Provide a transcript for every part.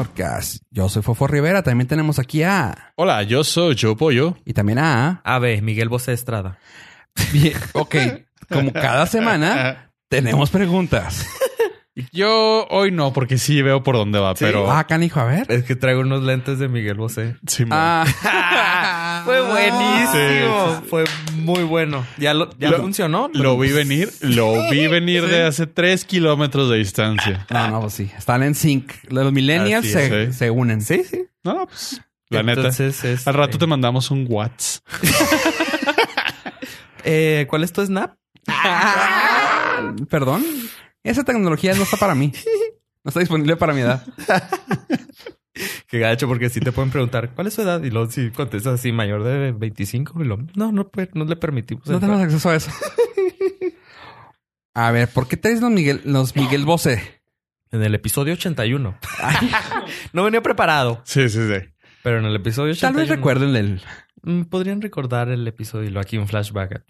Norcas. Yo soy Fofo Rivera. También tenemos aquí a. Hola, yo soy Joe Pollo. Y también a. Ave, Miguel Bosé Estrada. Bien, ok. Como cada semana, tenemos preguntas. Yo hoy no, porque sí veo por dónde va, pero. Ah, canijo, a ver. Es que traigo unos lentes de Miguel Bosé. Sí, Ah. Fue buenísimo. Sí, sí. Fue muy bueno. ¿Ya, lo, ya Lo- funcionó? Lo vi venir, lo vi venir Sí. de hace tres kilómetros de distancia. No, no, pues sí. Están en sync. Los millennials Así se, es, sí. se unen. Sí, sí. No, pues, la neta. Entonces, este, Al rato te mandamos un WhatsApp. eh, ¿Cuál es tu Snap? Perdón. Esa tecnología no está para mí. No está disponible para mi edad. Qué gacho, porque sí te pueden preguntar ¿cuál es su edad? Y luego si contestas así, mayor de 25, y luego, no, no, no le permitimos. No entrar. tenemos acceso a eso. A ver, ¿por qué traes los Miguel, los Miguel Bosé? En el episodio 81. no venía preparado, Sí, sí, sí. pero en el episodio 81. Tal vez recuerden el. Mm, Podrían recordar el episodio y lo aquí un flashback.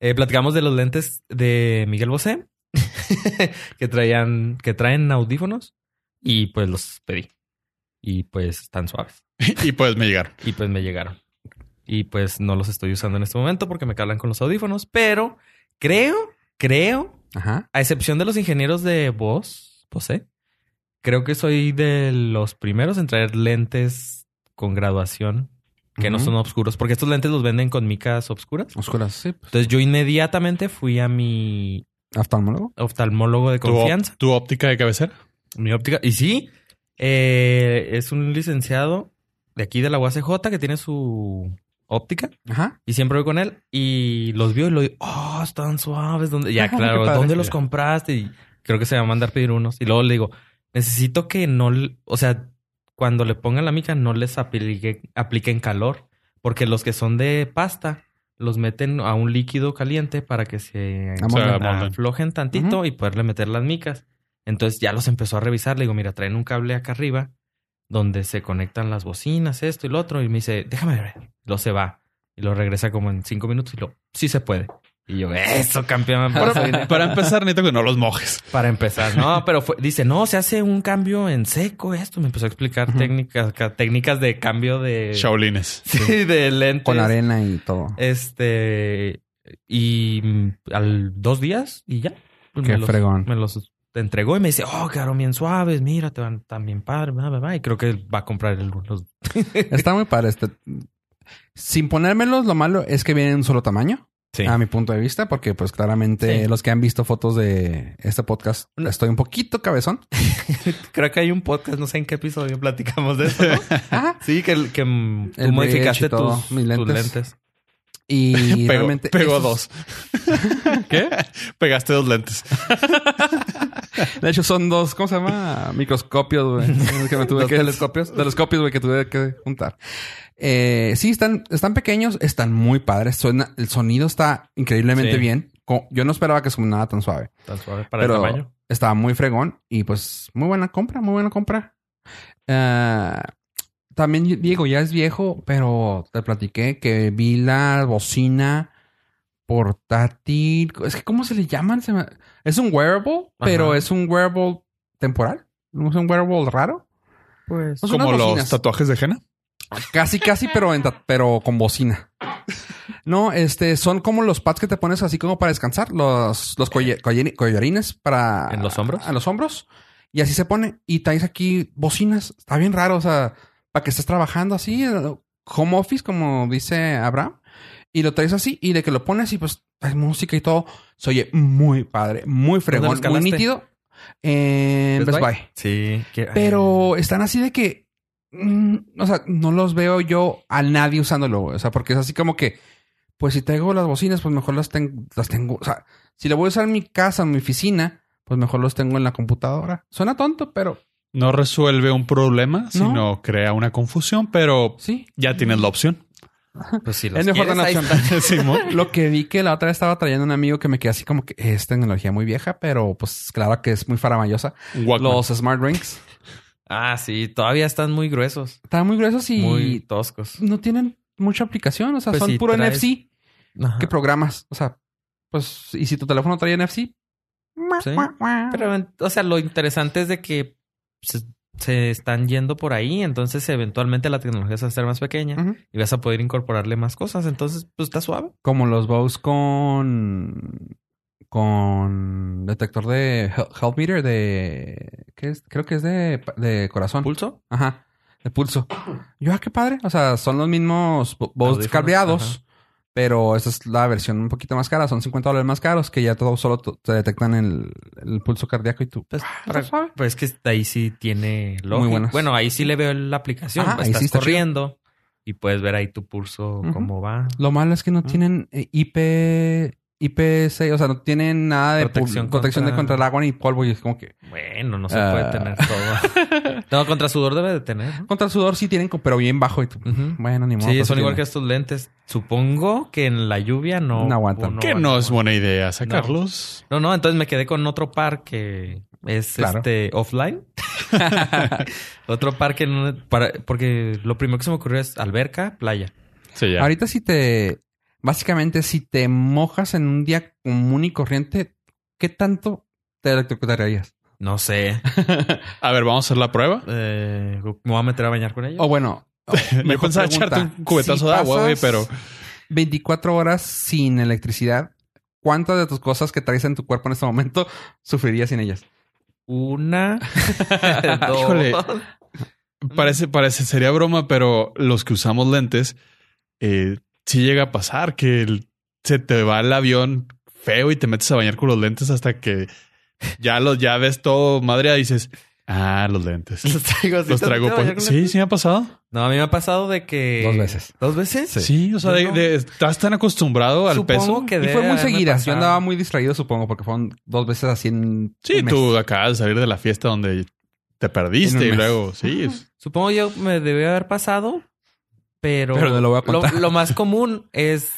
Eh, platicamos de los lentes de Miguel Bosé que traían, que traen audífonos y pues los pedí. Y pues están suaves. Y pues me llegaron. Y pues me llegaron. Y pues no los estoy usando en este momento porque me cargan con los audífonos, pero creo, creo, Ajá. a excepción de los ingenieros de voz, Bose, creo que soy de los primeros en traer lentes con graduación que no son oscuros, porque estos lentes los venden con micas oscuras. Oscuras, sí. pues. Entonces yo inmediatamente fui a mi Oftalmólogo. oftalmólogo de ¿Tu, confianza, tu óptica de cabecera? Mi óptica, y sí, eh, es un licenciado de aquí de la UACJ que tiene su óptica. Ajá. Y siempre voy con él y los vio y lo digo, oh, están suaves. ¿Dónde? Ya, Ajá, claro. ¿dónde los compraste? Y creo que se va a mandar pedir unos. Y luego le digo, necesito que no, o sea, cuando le pongan la mica no les aplique, apliquen calor, porque los que son de pasta los meten a un líquido caliente para que se aflojen tantito y poderle meter las micas. Entonces ya los empezó a revisar. Le digo, mira, traen un cable acá arriba donde se conectan las bocinas, esto y lo otro. Y me dice, déjame ver. Lo se va. Y lo regresa como en cinco minutos y lo, sí se puede. Y yo, eso, campeón. por eso vine". Para, para empezar, necesito que no los mojes. Para empezar, no, pero fue- dice, no, se hace un cambio en seco, esto. Me empezó a explicar técnicas, ca- técnicas de cambio de... Shaolines. Sí, de lentes. Con arena y todo. Este, y mm, al dos días y ya. pues, Qué me los, fregón. Me los entregó y me dice, oh, quedaron bien suaves, mira, te van tan bien padre, bla, bla, bla. Y creo que va a comprar el, los... Está muy padre este. Sin ponérmelos, lo malo es que vienen en un solo tamaño. Sí. A mi punto de vista, porque pues claramente Sí. los que han visto fotos de este podcast, estoy un poquito cabezón. Creo que hay un podcast, no sé en qué episodio platicamos de eso, sí, que, que tú modificaste tus, tus lentes. Y Pegó, realmente. pegó esos- dos. ¿Qué? Pegaste dos lentes. De hecho, son dos, ¿cómo se llama? Microscopios, güey. que me tuve ¿Los que- telescopios? Telescopios, güey, que tuve que juntar. Eh, sí, están, están pequeños, están muy padres. Suena, el sonido está increíblemente Sí. bien. Yo no esperaba que sonara tan suave. Tan suave para pero el tamaño. estaba muy fregón y pues muy buena compra, muy buena compra. Ah, también Diego ya es viejo, pero te platiqué que vi la bocina portátil. Es que ¿cómo se le llaman? Se me- Es un wearable, pero es un wearable temporal. No es un wearable raro. Pues... No Como los tatuajes de henna. Casi, casi, pero, en pero con bocina. No, este, son como los pads que te pones así como para descansar, los, los colle- colle- collarines para... ¿En los hombros? A los hombros. Y así se pone. Y traes aquí bocinas. Está bien raro, o sea, para que estés trabajando así, eh, home office, como dice Abraham. Y lo traes así, y de que lo pones y pues hay música y todo. Se oye muy padre, muy fregón, muy nítido. En Best, Buy. Sí. que- Pero están así de que. mm, o sea, no los veo yo a nadie usándolo. O sea, porque es así como que. Pues si traigo las bocinas, pues mejor las, ten- las tengo. O sea, si lo voy a usar en mi casa, en mi oficina, pues mejor los tengo en la computadora. Suena tonto, pero No resuelve un problema, sino crea una confusión, pero sí. ya tienes la opción. Pues sí, Es mejor. Simón. Lo que vi que la otra vez estaba trayendo un amigo que me quedé así como que es tecnología muy vieja, pero pues claro que es muy faramayosa. Los smart rings Ah, sí, todavía están muy gruesos. estaban muy gruesos y Muy toscos. no tienen mucha aplicación. O sea, Pues son si puro traes- NFC. Ajá. ¿Qué programas? O sea, pues, y si tu teléfono trae NFC, Sí. Pero, o sea, lo interesante es de que se están yendo por ahí, entonces eventualmente la tecnología se va a hacer más pequeña y vas a poder incorporarle más cosas, entonces pues está suave. Como los Bose con. Con detector de he- health meter de. ¿Qué es? Creo que es de, de corazón. ¿Pulso? Ajá. De pulso. Yo, ah, qué padre. O sea, son los mismos Bo- Bose Audífonos, cableados. Pero esa es la versión un poquito más cara. Son 50 dólares más caros que ya todo solo te detectan el, el pulso cardíaco y tú. Pues, Ah, pues es que ahí sí tiene lógica. buenas. Bueno, ahí sí le veo la aplicación. Ajá, ahí Estás sí está chido. corriendo y puedes ver ahí tu pulso, cómo va. Lo malo es que no tienen eh, IP. IP6, o sea, no tienen nada de Protección protección, protección de contra- contra el agua ni polvo. Y es como que. Bueno, no se Ah. puede tener todo. no, contra sudor debe de tener. ¿no? Contra sudor sí tienen, pero bien bajo. Y tú, Ujú. Bueno, ni modo. Sí, pues, son igual que estos lentes. Supongo que en la lluvia no... No aguantan. Que no es buena idea sacarlos. No, no, entonces me quedé con otro par que es Claro. este offline. otro par que no... para- porque lo primero que se me ocurrió es alberca, playa. Sí, ya. Ahorita si te... Básicamente, si te mojas en un día común y corriente, ¿qué tanto te electrocutarías? No sé. A ver, vamos a hacer la prueba. Eh, ¿Me voy a meter a bañar con ella? O bueno... Me pensaba pregunta, echarte un cubetazo si de agua, güey, pero 24 horas sin electricidad, ¿cuántas de tus cosas que traes en tu cuerpo en este momento sufrirías sin ellas? Una... dos... Híjole. parece, parece, sería broma, pero los que usamos lentes, eh, sí llega a pasar que el- se te va el avión feo y te metes a bañar con los lentes hasta que ya los ya ves todo madre y dices, ah, los lentes. Los traigo así. Los ¿Te traigo pues. Sí, lentes? sí me ha pasado. No, a mí me ha pasado de que... Dos veces. ¿Dos veces? Sí, o sea, de, no. de- estás tan acostumbrado al Supongo peso. que Y fue muy seguidas. Yo andaba muy distraído, supongo, porque fueron dos veces así en Sí, un mes. tú acabas de salir de la fiesta donde te perdiste y luego, sí, es- Supongo yo me debió haber pasado, pero... Pero no lo voy a contar. Lo, más común es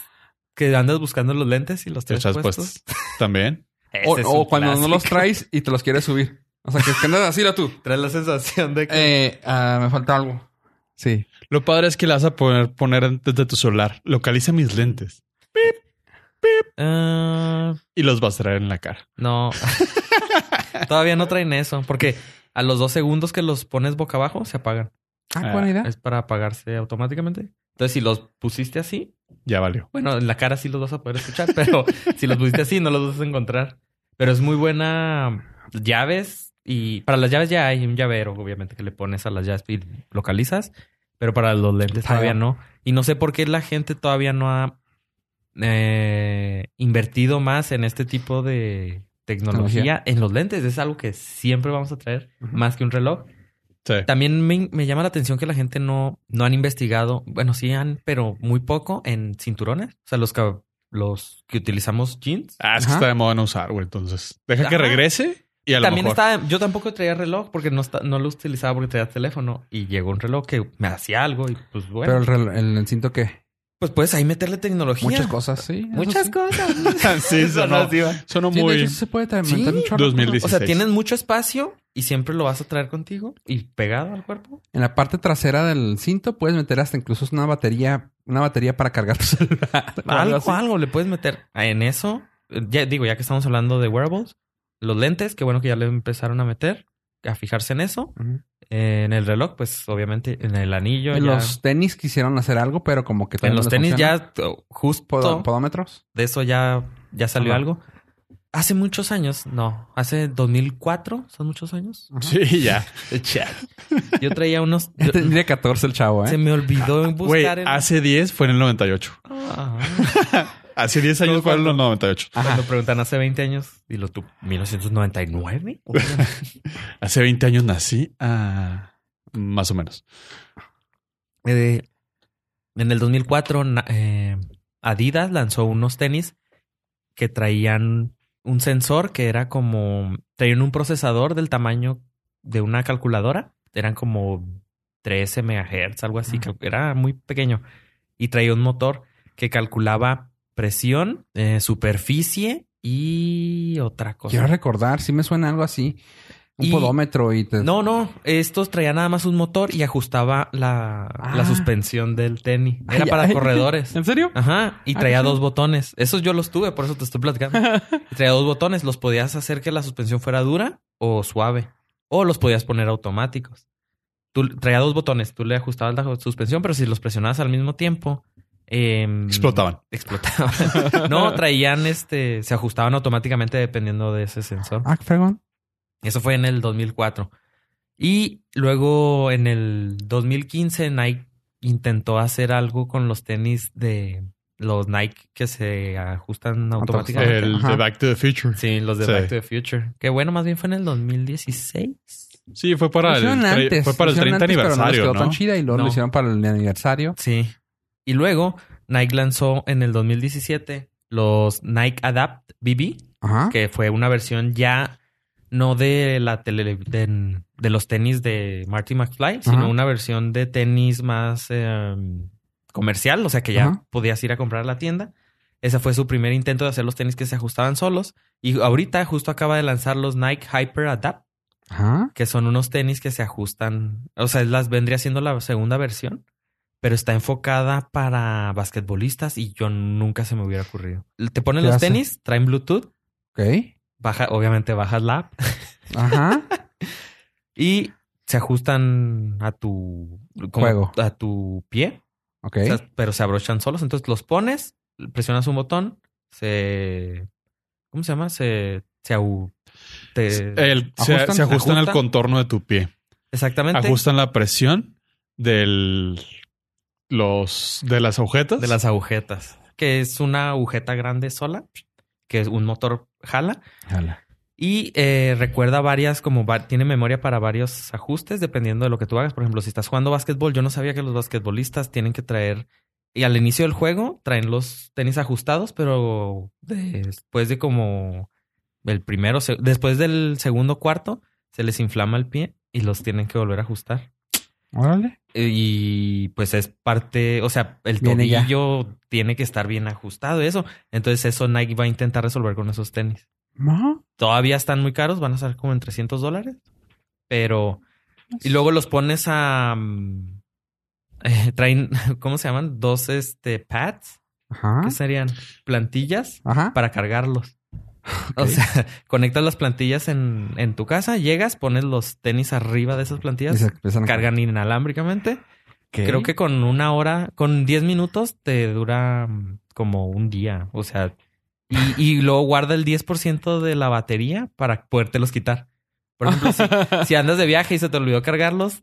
que andas buscando los lentes y los traes echas puestos. puestos también. O, cuando no los traes y te los quieres subir. O sea, que, que andas así, lo tú. Traes la sensación de que... Eh, ah, me falta algo. Sí. Lo padre es que le vas a poner, poner desde tu celular. Localiza mis lentes Ah, y los vas a traer en la cara. no. Todavía no traen eso, porque a los dos segundos que los pones boca abajo, se apagan. Ah, Ah, buena idea. Es para apagarse automáticamente. Entonces, si los pusiste así, Ya valió. Bueno, en la cara sí los vas a poder escuchar, pero si los pusiste así no los vas a encontrar. Pero es muy buena llaves y para las llaves ya hay un llavero, obviamente, que le pones a las llaves y localizas, pero para los lentes todavía no. Y no sé por qué la gente todavía no ha eh, invertido más en este tipo de tecnología, Tecnología. en los lentes. Es algo que siempre vamos a traer, más que un reloj. Sí. También me, me llama la atención que la gente no, no han investigado, bueno, sí han, pero muy poco en cinturones. O sea, los que, los que utilizamos jeans. Ah, es que está de moda no usar, güey. Entonces, deja que regrese y a lo También mejor. está, yo tampoco traía reloj porque no, está- no lo utilizaba porque traía teléfono y llegó un reloj que me hacía algo y pues bueno, Pero el, rel- el, el cinto que pues puedes ahí meterle tecnología. muchas cosas, sí. Muchas sí. cosas. sí, sonó, sonó Sí, muy. se puede también Sí. meter un chorro de 2016. O sea, tienes mucho espacio y siempre lo vas a traer contigo y pegado al cuerpo. En la parte trasera del cinto puedes meter hasta incluso una batería, una batería para cargar tu celular. algo Algo, le puedes meter en eso. Ya digo, ya que estamos hablando de wearables, los lentes, que bueno que ya le empezaron a meter, a fijarse en eso. Ujú. En el reloj, pues obviamente en el anillo. En ya- los tenis quisieron hacer algo, pero como que en los no tenis funciona. ya justo podómetros. de eso ya, ya salió Ajá. algo. Hace muchos años, no, hace 2004, son muchos años. Ajá. Sí, ya. Yo traía unos. yo- Tendría 14 el chavo, ¿eh? se me olvidó buscar Güey, en- hace 10 fue en el 98. Ah. Hace 10 años fue en el 98. Ajá. Cuando preguntan hace 20 años, y lo tú, 1999. Hace 20 años nací. Ah, más o menos. Eh, en el 2004, na- eh, Adidas lanzó unos tenis que traían un sensor que era como. Traían un procesador del tamaño de una calculadora. Eran como 13 megahertz, algo así. Ajá. Era muy pequeño. Y traía un motor que calculaba presión, eh, superficie y otra cosa. Quiero recordar, sí me suena algo así. Un Y- podómetro y te... No, no, estos traían nada más un motor y ajustaba la, la Ah. suspensión del tenis. Era Ay, para ay. corredores. ¿En serio? Ajá, y Ah, traía dos botones. Esos yo los tuve, por eso te estoy platicando. Y traía dos botones, los podías hacer que la suspensión fuera dura o suave. O los podías poner automáticos. tú traía dos botones. Tú le ajustabas la suspensión, pero si los presionabas al mismo tiempo, em, Explotaban. Explotaban. no, traían este, se ajustaban automáticamente dependiendo de ese sensor. Ah, fregón. Eso fue en el 2004. Y luego en el 2015 Nike intentó hacer algo con los tenis de los Nike que se ajustan automáticamente. El Ajá. de Back to the Future. Sí, los de Sí. Back to the Future. Que bueno, más bien fue en el 2016. Sí, fue para el, antes, fue para el lo 30 hicieron antes, pero no les aniversario, quedó ¿no? tan chida y luego No. lo hicieron para el aniversario. Sí. Y luego Nike lanzó en el 2017 los Nike Adapt BB, Ajá. que fue una versión ya no de la tele, de, de los tenis de Marty McFly, sino Ajá. una versión de tenis más eh, comercial, o sea que ya Ajá. podías ir a comprar a la tienda. Ese fue su primer intento de hacer los tenis que se ajustaban solos. Y ahorita justo acaba de lanzar los Nike Hyper Adapt, Ajá. que son unos tenis que se ajustan. O sea, las vendría siendo la segunda versión, pero está enfocada para basquetbolistas y yo nunca se me hubiera ocurrido. Te ponen ¿Qué los hace? tenis, traen Bluetooth, Ok. Baja, obviamente bajas la app Ajá. y se ajustan a tu como Juego. a tu pie, Ok. o sea, pero se abrochan solos. Entonces los pones, presionas un botón, se ¿cómo se llama? Se se au- te- El- se, ¿Ajustan? se ajustan al contorno de tu pie. exactamente Ajustan la presión del los de las agujetas. de las agujetas, que es una agujeta grande sola, que es un motor jala Jala. y eh, recuerda varias, como va- tiene memoria para varios ajustes dependiendo de lo que tú hagas. Por ejemplo, si estás jugando básquetbol, yo no sabía que los basquetbolistas tienen que traer y al inicio del juego traen los tenis ajustados, pero después de como el primero, después del segundo cuarto, se les inflama el pie y los tienen que volver a ajustar. Órale. Y pues es parte, o sea, el Viene ya. tobillo tiene que estar bien ajustado, eso. Entonces eso Nike va a intentar resolver con esos tenis. Ajá. Todavía están muy caros, van a ser como en 300 dólares. Pero... Y luego los pones a... mm, eh, traen, ¿cómo se llaman? Dos este, pads, Ajá. que serían plantillas Ajá. para cargarlos. O sea, conectas las plantillas en, en tu casa, llegas, pones los tenis arriba de esas plantillas, a- cargan inalámbricamente. Creo que con una hora, con 10 minutos te dura mm, como un día. O sea, y, y luego guarda el 10% de la batería para podértelos quitar. Por ejemplo, si, si andas de viaje y se te olvidó cargarlos,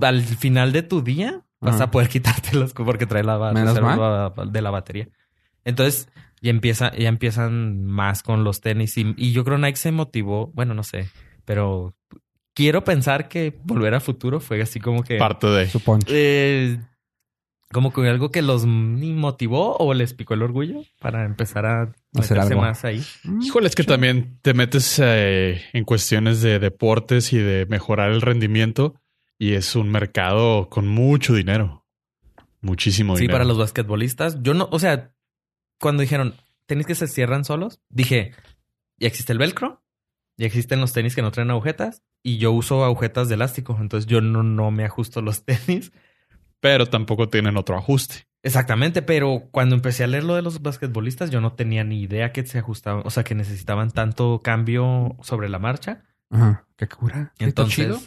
al final de tu día vas a poder quitártelos porque trae la ba- Menos reserva de la batería. Entonces, ya empieza, ya empiezan más con los tenis. Y, y yo creo Nike se motivó, bueno, no sé, pero quiero pensar que volver a futuro fue así como que. parte de. Supongo. Eh, como que algo que los motivó o les picó el orgullo para empezar a Hacer meterse algo. más ahí. Híjole, es que también te metes eh, en cuestiones de deportes y de mejorar el rendimiento y es un mercado con mucho dinero. Muchísimo Sí, dinero. para los basquetbolistas. Yo no, o sea, cuando dijeron tenis que se cierran solos, dije, ya existe el velcro, ya existen los tenis que no traen agujetas y yo uso agujetas de elástico, entonces yo no, no me ajusto los tenis. Pero tampoco tienen otro ajuste. Exactamente, pero cuando empecé a leer lo de los basquetbolistas, yo no tenía ni idea que se ajustaban, o sea, que necesitaban tanto cambio sobre la marcha. Ajá. Qué cura. Qué Entonces, chido.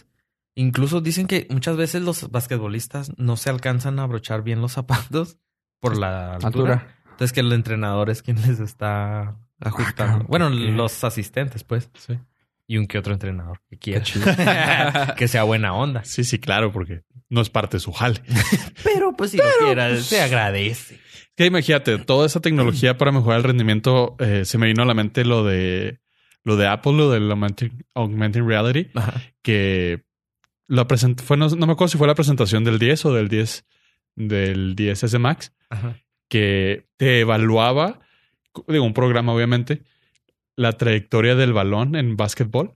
incluso dicen que muchas veces los basquetbolistas no se alcanzan a abrochar bien los zapatos por la altura. Altura. Entonces que el entrenador es quien les está ajustando. cabrón, bueno, ¿qué? los asistentes, pues. Sí. Y un que otro entrenador que quiera. que sea buena onda. Sí, sí, claro, porque no es parte de su jale. Pero pues si lo quiera, se agradece. Que imagínate, toda esa tecnología para mejorar el rendimiento, eh, se me vino a la mente lo de lo de Apple, lo del augmented, augmented reality, Ajá. que la present fue, no, no me acuerdo si fue la presentación del 10 o del 10 del 10S Max, Ajá. Que te evaluaba, digo, un programa obviamente, la trayectoria del balón en básquetbol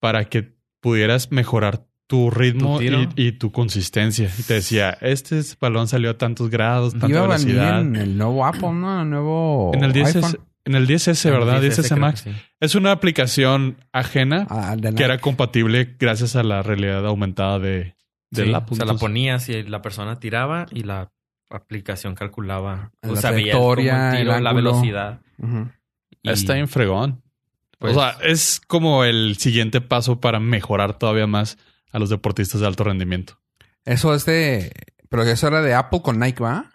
para que pudieras mejorar tu ritmo Tu y, y tu consistencia. Y te decía, este balón salió a tantos grados, tanta Iba velocidad. en el nuevo Apple, ¿no? El nuevo En el 10S, iPhone. en el 10S, ¿verdad? El 10S 10S creo Max. sí. Es una aplicación ajena Ah, de que la- era compatible gracias a la realidad aumentada de, del Sí, Apple. o sea, la ponías y la persona tiraba y la aplicación calculaba. La o sea, trayectoria, tiro, el la velocidad. Y- Está bien fregón. Pues- o sea, es como el siguiente paso para mejorar todavía más a los deportistas de alto rendimiento. Eso es de. Pero eso era de Apple con Nike, ¿va?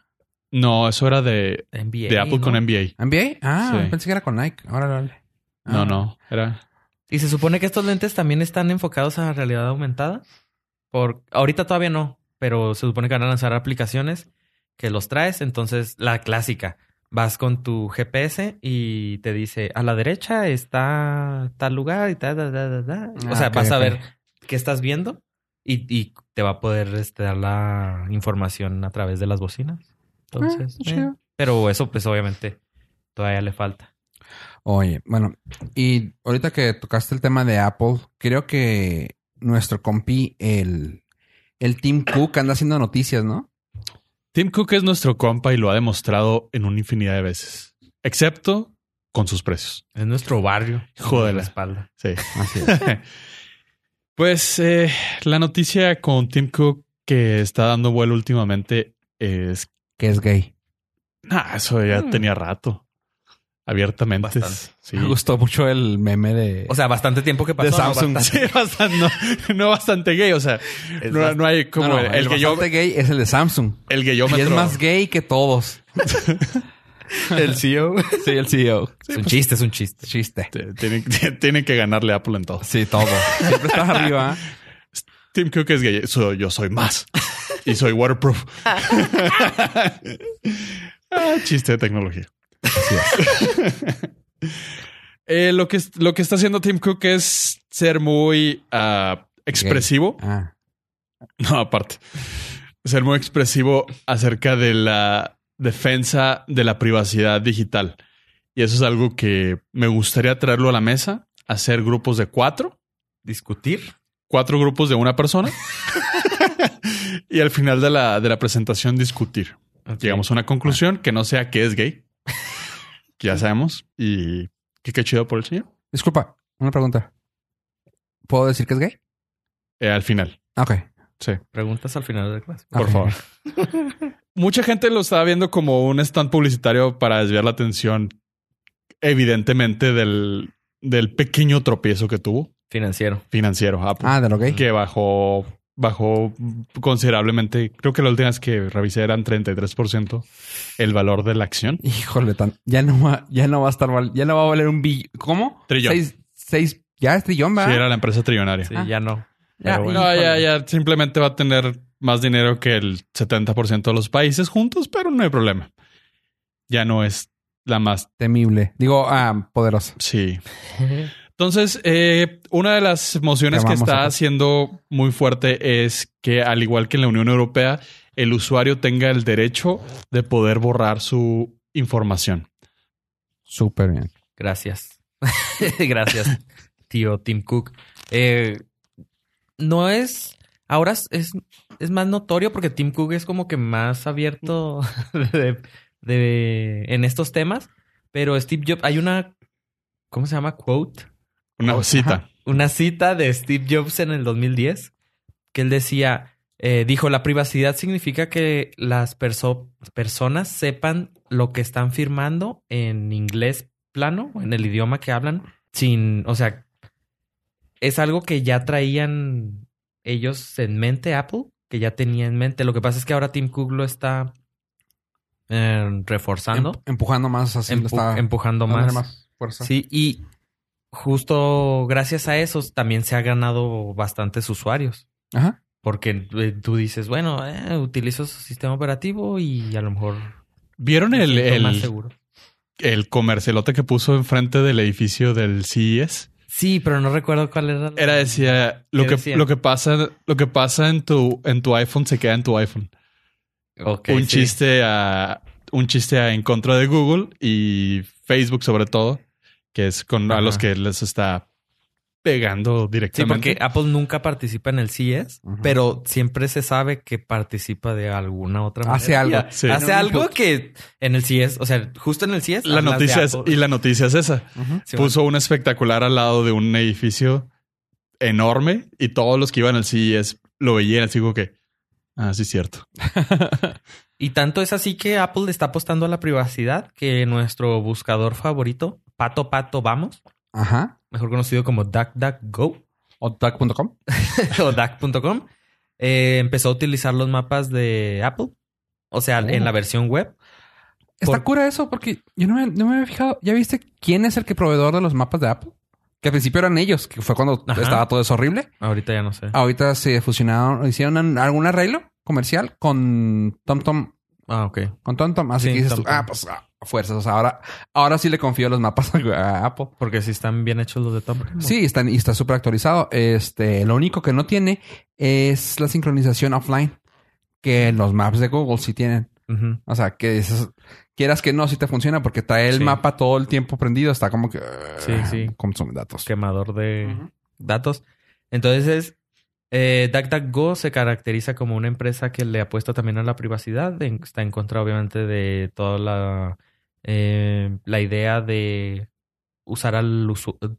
No, eso era de, NBA, de Apple ¿no? con NBA. ¿NBA? Ah, Sí. pensé que era con Nike. Ahora dale. No, Ah. no, era... Y se supone que estos lentes también están enfocados a realidad aumentada. Por ahorita todavía no, pero se supone que van a lanzar aplicaciones que los traes. Entonces, la clásica. Vas con tu GPS y te dice a la derecha está tal lugar y tal, da, da, da. Ah, o sea, vas a ver qué estás viendo y, y te va a poder este, dar la información a través de las bocinas. Entonces, Ah, eh, chido. pero eso, pues obviamente, todavía le falta. Oye, bueno, y ahorita que tocaste el tema de Apple, creo que nuestro compi, el, el Tim Cook, anda haciendo noticias, ¿no? Tim Cook es nuestro compa y lo ha demostrado en una infinidad de veces. Excepto con sus precios. Es nuestro barrio. Jódela. la espalda. Sí. Así es. Pues eh, la noticia con Tim Cook que está dando vuelo últimamente es... que es gay. Ah, eso ya Mm. tenía rato. Abiertamente. Bastante. Sí. Me gustó mucho el meme de... O sea, bastante tiempo que pasó. De ¿no? Samsung. Bastante. Sí, bastante, no, no bastante gay. O sea, no, bast- no hay como No, no, el, el que yo... bastante gay es el de Samsung. El Y gayómetro. es más gay que todos. El CEO. Sí, el CEO. es un chiste, es un chiste. Chiste. Tienen, tienen que ganarle a Apple en todo. Sí, todo. Siempre estás arriba. Tim Cook es gay. So- yo soy más. y soy waterproof. Ah, chiste de tecnología. Así es. Eh, lo, que, lo que está haciendo Tim Cook es ser muy ah, expresivo. Ah, No, aparte. Ser muy expresivo acerca de la defensa de la privacidad digital. Y eso es algo que me gustaría traerlo a la mesa, hacer grupos de cuatro, Discutir. cuatro grupos de una persona. y al final de la, de la presentación discutir. Llegamos a una conclusión que no sea que es gay. Que ya sabemos. Y que qué chido por el señor. disculpa, una pregunta. ¿Puedo decir que es gay? Eh, al final. Ok. Sí. Preguntas al final de la clase. Por favor. Mucha gente lo estaba viendo como un stand publicitario para desviar la atención, evidentemente, del, del pequeño tropiezo que tuvo Financiero. financiero Apple, Ah, de lo gay. que bajó, bajó considerablemente. Creo que la última vez que revisé eran 33% el valor de la acción. Híjole, tan, ya no va, ya no va a estar val- ya no va a valer un billón. ¿Cómo? Trillón. Seis, seis, ya es trillón, ¿va? Sí, era la empresa trillonaria. Sí, Ah. ya no. Ya, bueno. No, ya, ya simplemente va a tener más dinero que el 70% de los países juntos, pero no hay problema. Ya no es la más Temible. Digo, ah, poderosa. Sí. Entonces, eh, una de las mociones que está haciendo muy fuerte es que, al igual que en la Unión Europea, el usuario tenga el derecho de poder borrar su información. Súper bien. Gracias. Gracias, tío Tim Cook. Eh, no es. Ahora es, es, es más notorio porque Tim Cook es como que más abierto de, de- en estos temas. Pero Steve Jobs, hay una. ¿Cómo se llama? Quote. Una cita. Una cita de Steve Jobs en el 2010 que él decía. eh, dijo: La privacidad significa que las perso- personas sepan lo que están firmando en inglés plano, o en el idioma que hablan, sin, o sea, es algo que ya traían ellos en mente, Apple, que ya tenía en mente. Lo que pasa es que ahora Tim Cook lo está eh, reforzando, Em- empujando más así. lo empu- está empujando dándole más. fuerza. Sí, y justo gracias a eso también se ha ganado bastantes usuarios. Ajá. Porque eh, tú dices, bueno, eh, utilizo su sistema operativo y a lo mejor ¿Vieron el, más el, seguro. el comercialote que puso enfrente del edificio del CES? Sí, pero no recuerdo cuál era. la- Era decía lo ¿Qué que, lo que pasa, lo que pasa en tu, en tu iPhone se queda en tu iPhone. Un sí. chiste a un chiste a- en contra de Google y Facebook sobre todo, que es con a los que les está pegando Sí, directamente. porque Apple nunca participa en el CES, pero siempre se sabe que participa de alguna otra manera. Hace algo. Sí. Hace algo que en el CES, o sea, justo en el CES. la noticia es, y la noticia es esa. Sí, Puso un espectacular al lado de un edificio enorme y todos los que iban al CES lo veían así como que, ah, sí es cierto. Y tanto es así que Apple le está apostando a la privacidad que nuestro buscador favorito, Pato Pato Vamos, Ajá. mejor conocido como DuckDuckGo, o duck.com. o DAC.com, eh, empezó a utilizar los mapas de Apple. O sea, Oh. en la versión web. Está Por- cura eso porque yo no me, no me había fijado. ¿Ya viste quién es el que proveedor de los mapas de Apple? Que al principio eran ellos, que fue cuando Ajá. estaba todo eso horrible. Ahorita ya no sé. Ahorita se fusionaron, hicieron algún arreglo comercial con TomTom, Ah, ok. con. Así Sí, que dices tú, ah, pues ah, fuerzas. O sea, ahora, ahora sí le confío los mapas a Apple. Porque si están bien hechos los de Tom. Sí, están, y está súper actualizado. Este, lo único que no tiene es la sincronización offline. Que los maps de Google sí tienen. O sea, que dices, quieras que no, sí te funciona porque trae el Sí. mapa todo el tiempo prendido. Está como que... Sí, sí. Consume datos. Quemador de datos. Entonces, eh, DuckDuckGo se caracteriza como una empresa que le apuesta también a la privacidad. En- está en contra, obviamente, de toda la, eh, la idea de usar al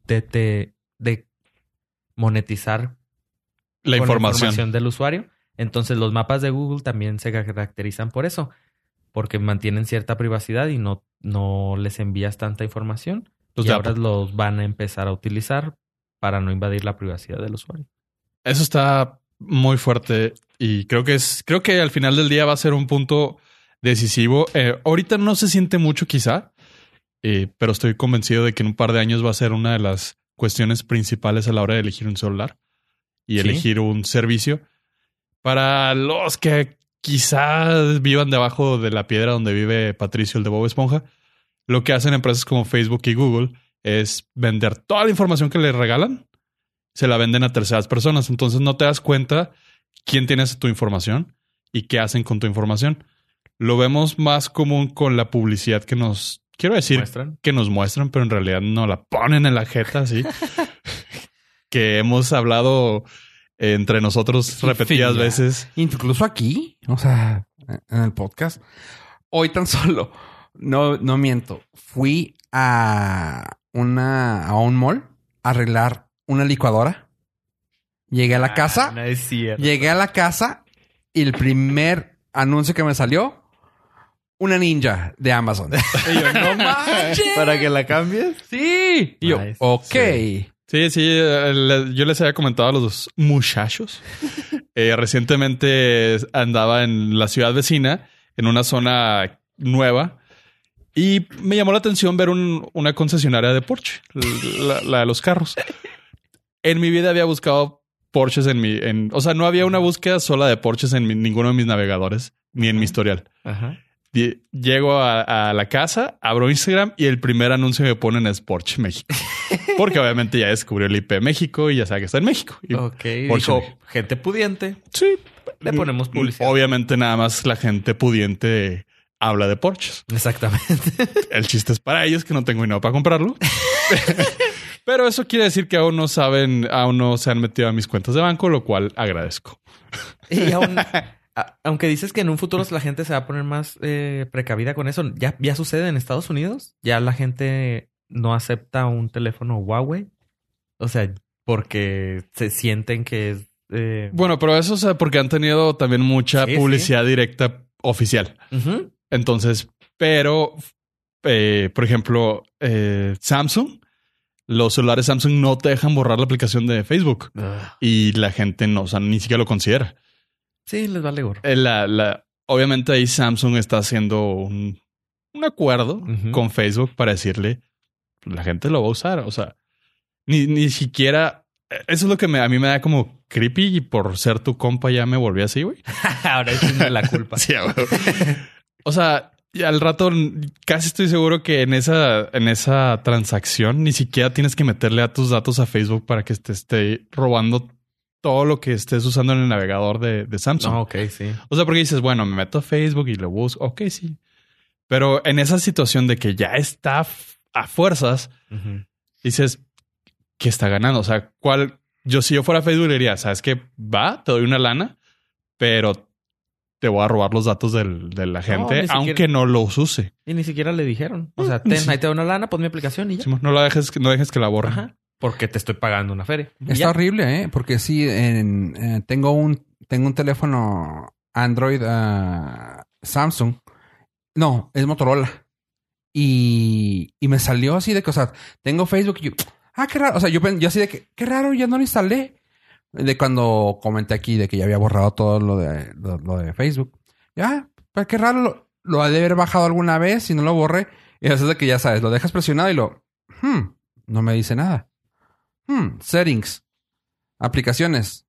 de, de- de monetizar La información. del usuario. Entonces, los mapas de Google también se caracterizan por eso, porque mantienen cierta privacidad y no, no les envías tanta información. Los y ahora los van a empezar a utilizar para no invadir la privacidad del usuario. Eso está muy fuerte y creo que es, creo que al final del día va a ser un punto decisivo. Eh, ahorita no se siente mucho quizá, eh, pero estoy convencido de que en un par de años va a ser una de las cuestiones principales a la hora de elegir un celular y Sí. elegir un servicio. Para los que quizás vivan debajo de la piedra donde vive Patricio el de Bob Esponja, lo que hacen empresas como Facebook y Google es vender toda la información que les regalan, se la venden a terceras personas. Entonces no te das cuenta quién tiene tu información y qué hacen con tu información. Lo vemos más común con la publicidad que nos, quiero decir, ¿Muestran? que nos muestran, pero en realidad no la ponen en la jeta, así. que hemos hablado entre nosotros repetidas Infinidad. veces. Incluso aquí, o sea, en el podcast. Hoy tan solo, no, no miento, fui a una, a un mall a arreglar una licuadora. Llegué a la casa, Ah, No es cierto. llegué a la casa y el primer anuncio que me salió, una ninja de Amazon. Y yo, no manches. ¿Para que la cambies? sí. Y yo, Nice. ok. Sí. Sí, yo les había comentado a los muchachos. Eh, recientemente andaba en la ciudad vecina, en una zona nueva, y me llamó la atención ver un- una concesionaria de Porsche, la, la de los carros. En mi vida había buscado Porsches en mi, en, o sea, no había una búsqueda sola de Porsches en mi- ninguno de mis navegadores, ni en mi historial. Ajá. Llego a, a la casa, abro Instagram y el primer anuncio que me ponen es Porsche México. Porque obviamente ya descubrió el IP México y ya sabe que está en México. Y, Ok. Dijo, gente pudiente. Sí. Le ponemos publicidad. Obviamente nada más la gente pudiente habla de Porsches. Exactamente. El chiste es para ellos que no tengo dinero para comprarlo. Pero eso quiere decir que aún no saben, aún no se han metido a mis cuentas de banco, lo cual agradezco. y aún, a- aunque dices que en un futuro la gente se va a poner más eh, precavida con eso, ya, ya sucede en Estados Unidos. Ya la gente no acepta un teléfono Huawei. O sea, porque se sienten que es... eh, Bueno, pero eso es porque han tenido también mucha Sí, publicidad directa oficial. Entonces, pero, eh, por ejemplo, eh, Samsung, los celulares Samsung no te dejan borrar la aplicación de Facebook y la gente no, o sea, ni siquiera lo considera. Sí, les vale gorro. Eh, La, la, obviamente ahí Samsung está haciendo un, un acuerdo con Facebook para decirle, la gente lo va a usar. O sea, ni, ni siquiera, eso es lo que me, a mí me da como creepy y por ser tu compa ya me volví así, güey. Ahora es la culpa. Sí, o sea, y al rato casi estoy seguro que en esa, en esa transacción ni siquiera tienes que meterle a tus datos a Facebook para que te esté robando todo lo que estés usando en el navegador de, de Samsung. No, ok, sí. O sea, porque dices, bueno, me meto a Facebook y lo busco. Ok, sí. Pero en esa situación de que ya está a fuerzas, Ujú. dices, ¿qué está ganando? O sea, ¿cuál? Yo, si yo fuera Facebook, le diría, ¿sabes qué? Va, te doy una lana, pero te voy a robar los datos del- de la gente, ni siquiera- aunque no los use. Y ni siquiera le dijeron. O sea, Mm, ten, sí. ahí te doy una lana, pon mi aplicación y ya. No la dejes, que- no dejes que la borren. Ajá. Porque te estoy pagando una feria. Está ya. horrible, ¿eh? Porque sí, en- eh, tengo un tengo un teléfono Android ah, Samsung. No, es Motorola. Y, y me salió así de que, o sea, tengo Facebook y yo, ah, qué raro. O sea, yo, yo así de que, qué raro, ya no lo instalé. De cuando comenté aquí de que ya había borrado todo lo de, lo, lo de Facebook. Ya, pues qué raro, lo, lo ha de haber bajado alguna vez y no lo borré. Y eso es de que ya sabes, lo dejas presionado y lo, hmm, no me dice nada. Hmm, settings, aplicaciones,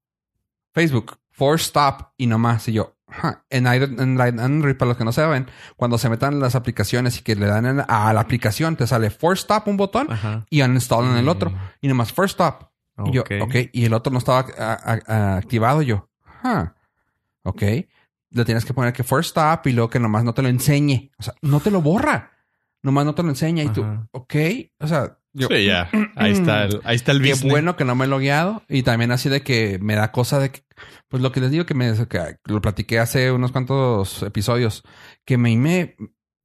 Facebook, force stop y nomás. Y yo, "Huh". en, Android, para los que no saben, cuando se metan las aplicaciones y que le dan a la aplicación, te sale force stop un botón Ajá. y uninstall en el otro. Y nomás first stop. Y yo, Ok. Y el otro no estaba a- a- a- activado. Y yo, huh. Ok. Le tienes que poner que first stop y luego que nomás no te lo enseñe. O sea, no te lo borra. Nomás no te lo enseña. Y tú, Ajá. ok. O sea, yo, Sí, ya. Ahí está el, ahí está el qué business. bueno que no me he logueado. Y también así de que me da cosa de que, pues lo que les digo que me, que lo platiqué hace unos cuantos episodios, que me, me,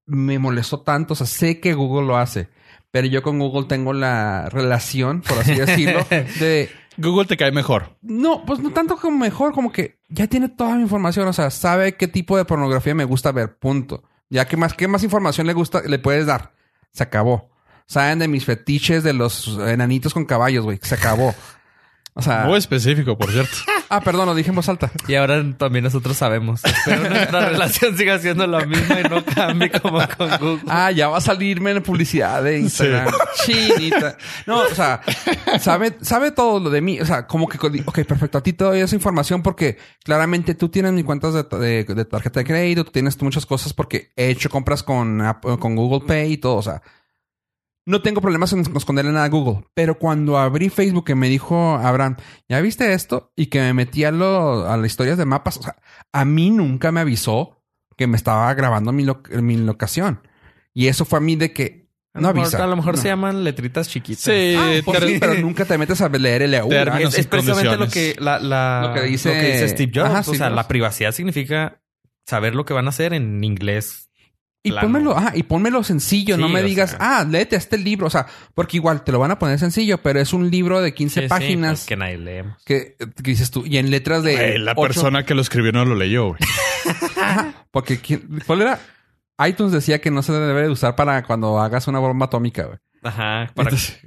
me molestó tanto. O sea, sé que Google lo hace. Pero yo con Google tengo la relación, por así decirlo, de Google te cae mejor. no, pues no tanto como mejor, como que ya tiene toda mi información, o sea, sabe qué tipo de pornografía me gusta ver, punto. Ya que más, qué más información le gusta, le puedes dar. Se acabó. Saben de mis fetiches de los enanitos con caballos, güey. Se acabó. O sea, Muy específico, por cierto. ah, perdón, lo dije en voz alta. Y ahora también nosotros sabemos. Espero nuestra relación siga siendo la misma y no cambie como con Google. Ah, ya va a salirme en publicidad de Instagram. Chinita. No, o sea, sabe, sabe todo lo de mí. O sea, como que, ok, perfecto. A ti te doy esa información porque claramente tú tienes mis cuentas de, de- de tarjeta de crédito, tú tienes muchas cosas porque he hecho compras con, con Google Pay y todo. O sea, no tengo problemas en esconderle nada a Google. Pero cuando abrí Facebook que me dijo Abraham, ¿ya viste esto? Y que me metí a, lo- a las historias de mapas. O sea, a mí nunca me avisó que me estaba grabando mi, lo- mi locación. Y eso fue a mí de que A no mejor- avisa. A lo mejor No. se llaman letritas chiquitas. Sí, Ah, pues sí, pero nunca te metes a leer el EU. Términos. Es, precisamente lo que, la, la- Lo que dice- Steve Jobs. Ajá, o sea, la privacidad significa saber lo que van a hacer en inglés. Y plano. pónmelo, ajá, y pónmelo sencillo, no me digas, sea. ah, léete este libro, o sea, porque igual te lo van a poner sencillo, pero es un libro de 15 Sí, sí, páginas pues, que nadie leemos. que, que dices tú, y en letras de. Güey, la persona que lo escribió no lo leyó, güey. Ajá, porque ¿quién- ¿cuál era? iTunes decía que no se debe de usar para cuando hagas una bomba atómica, güey. Ajá, para Entonces,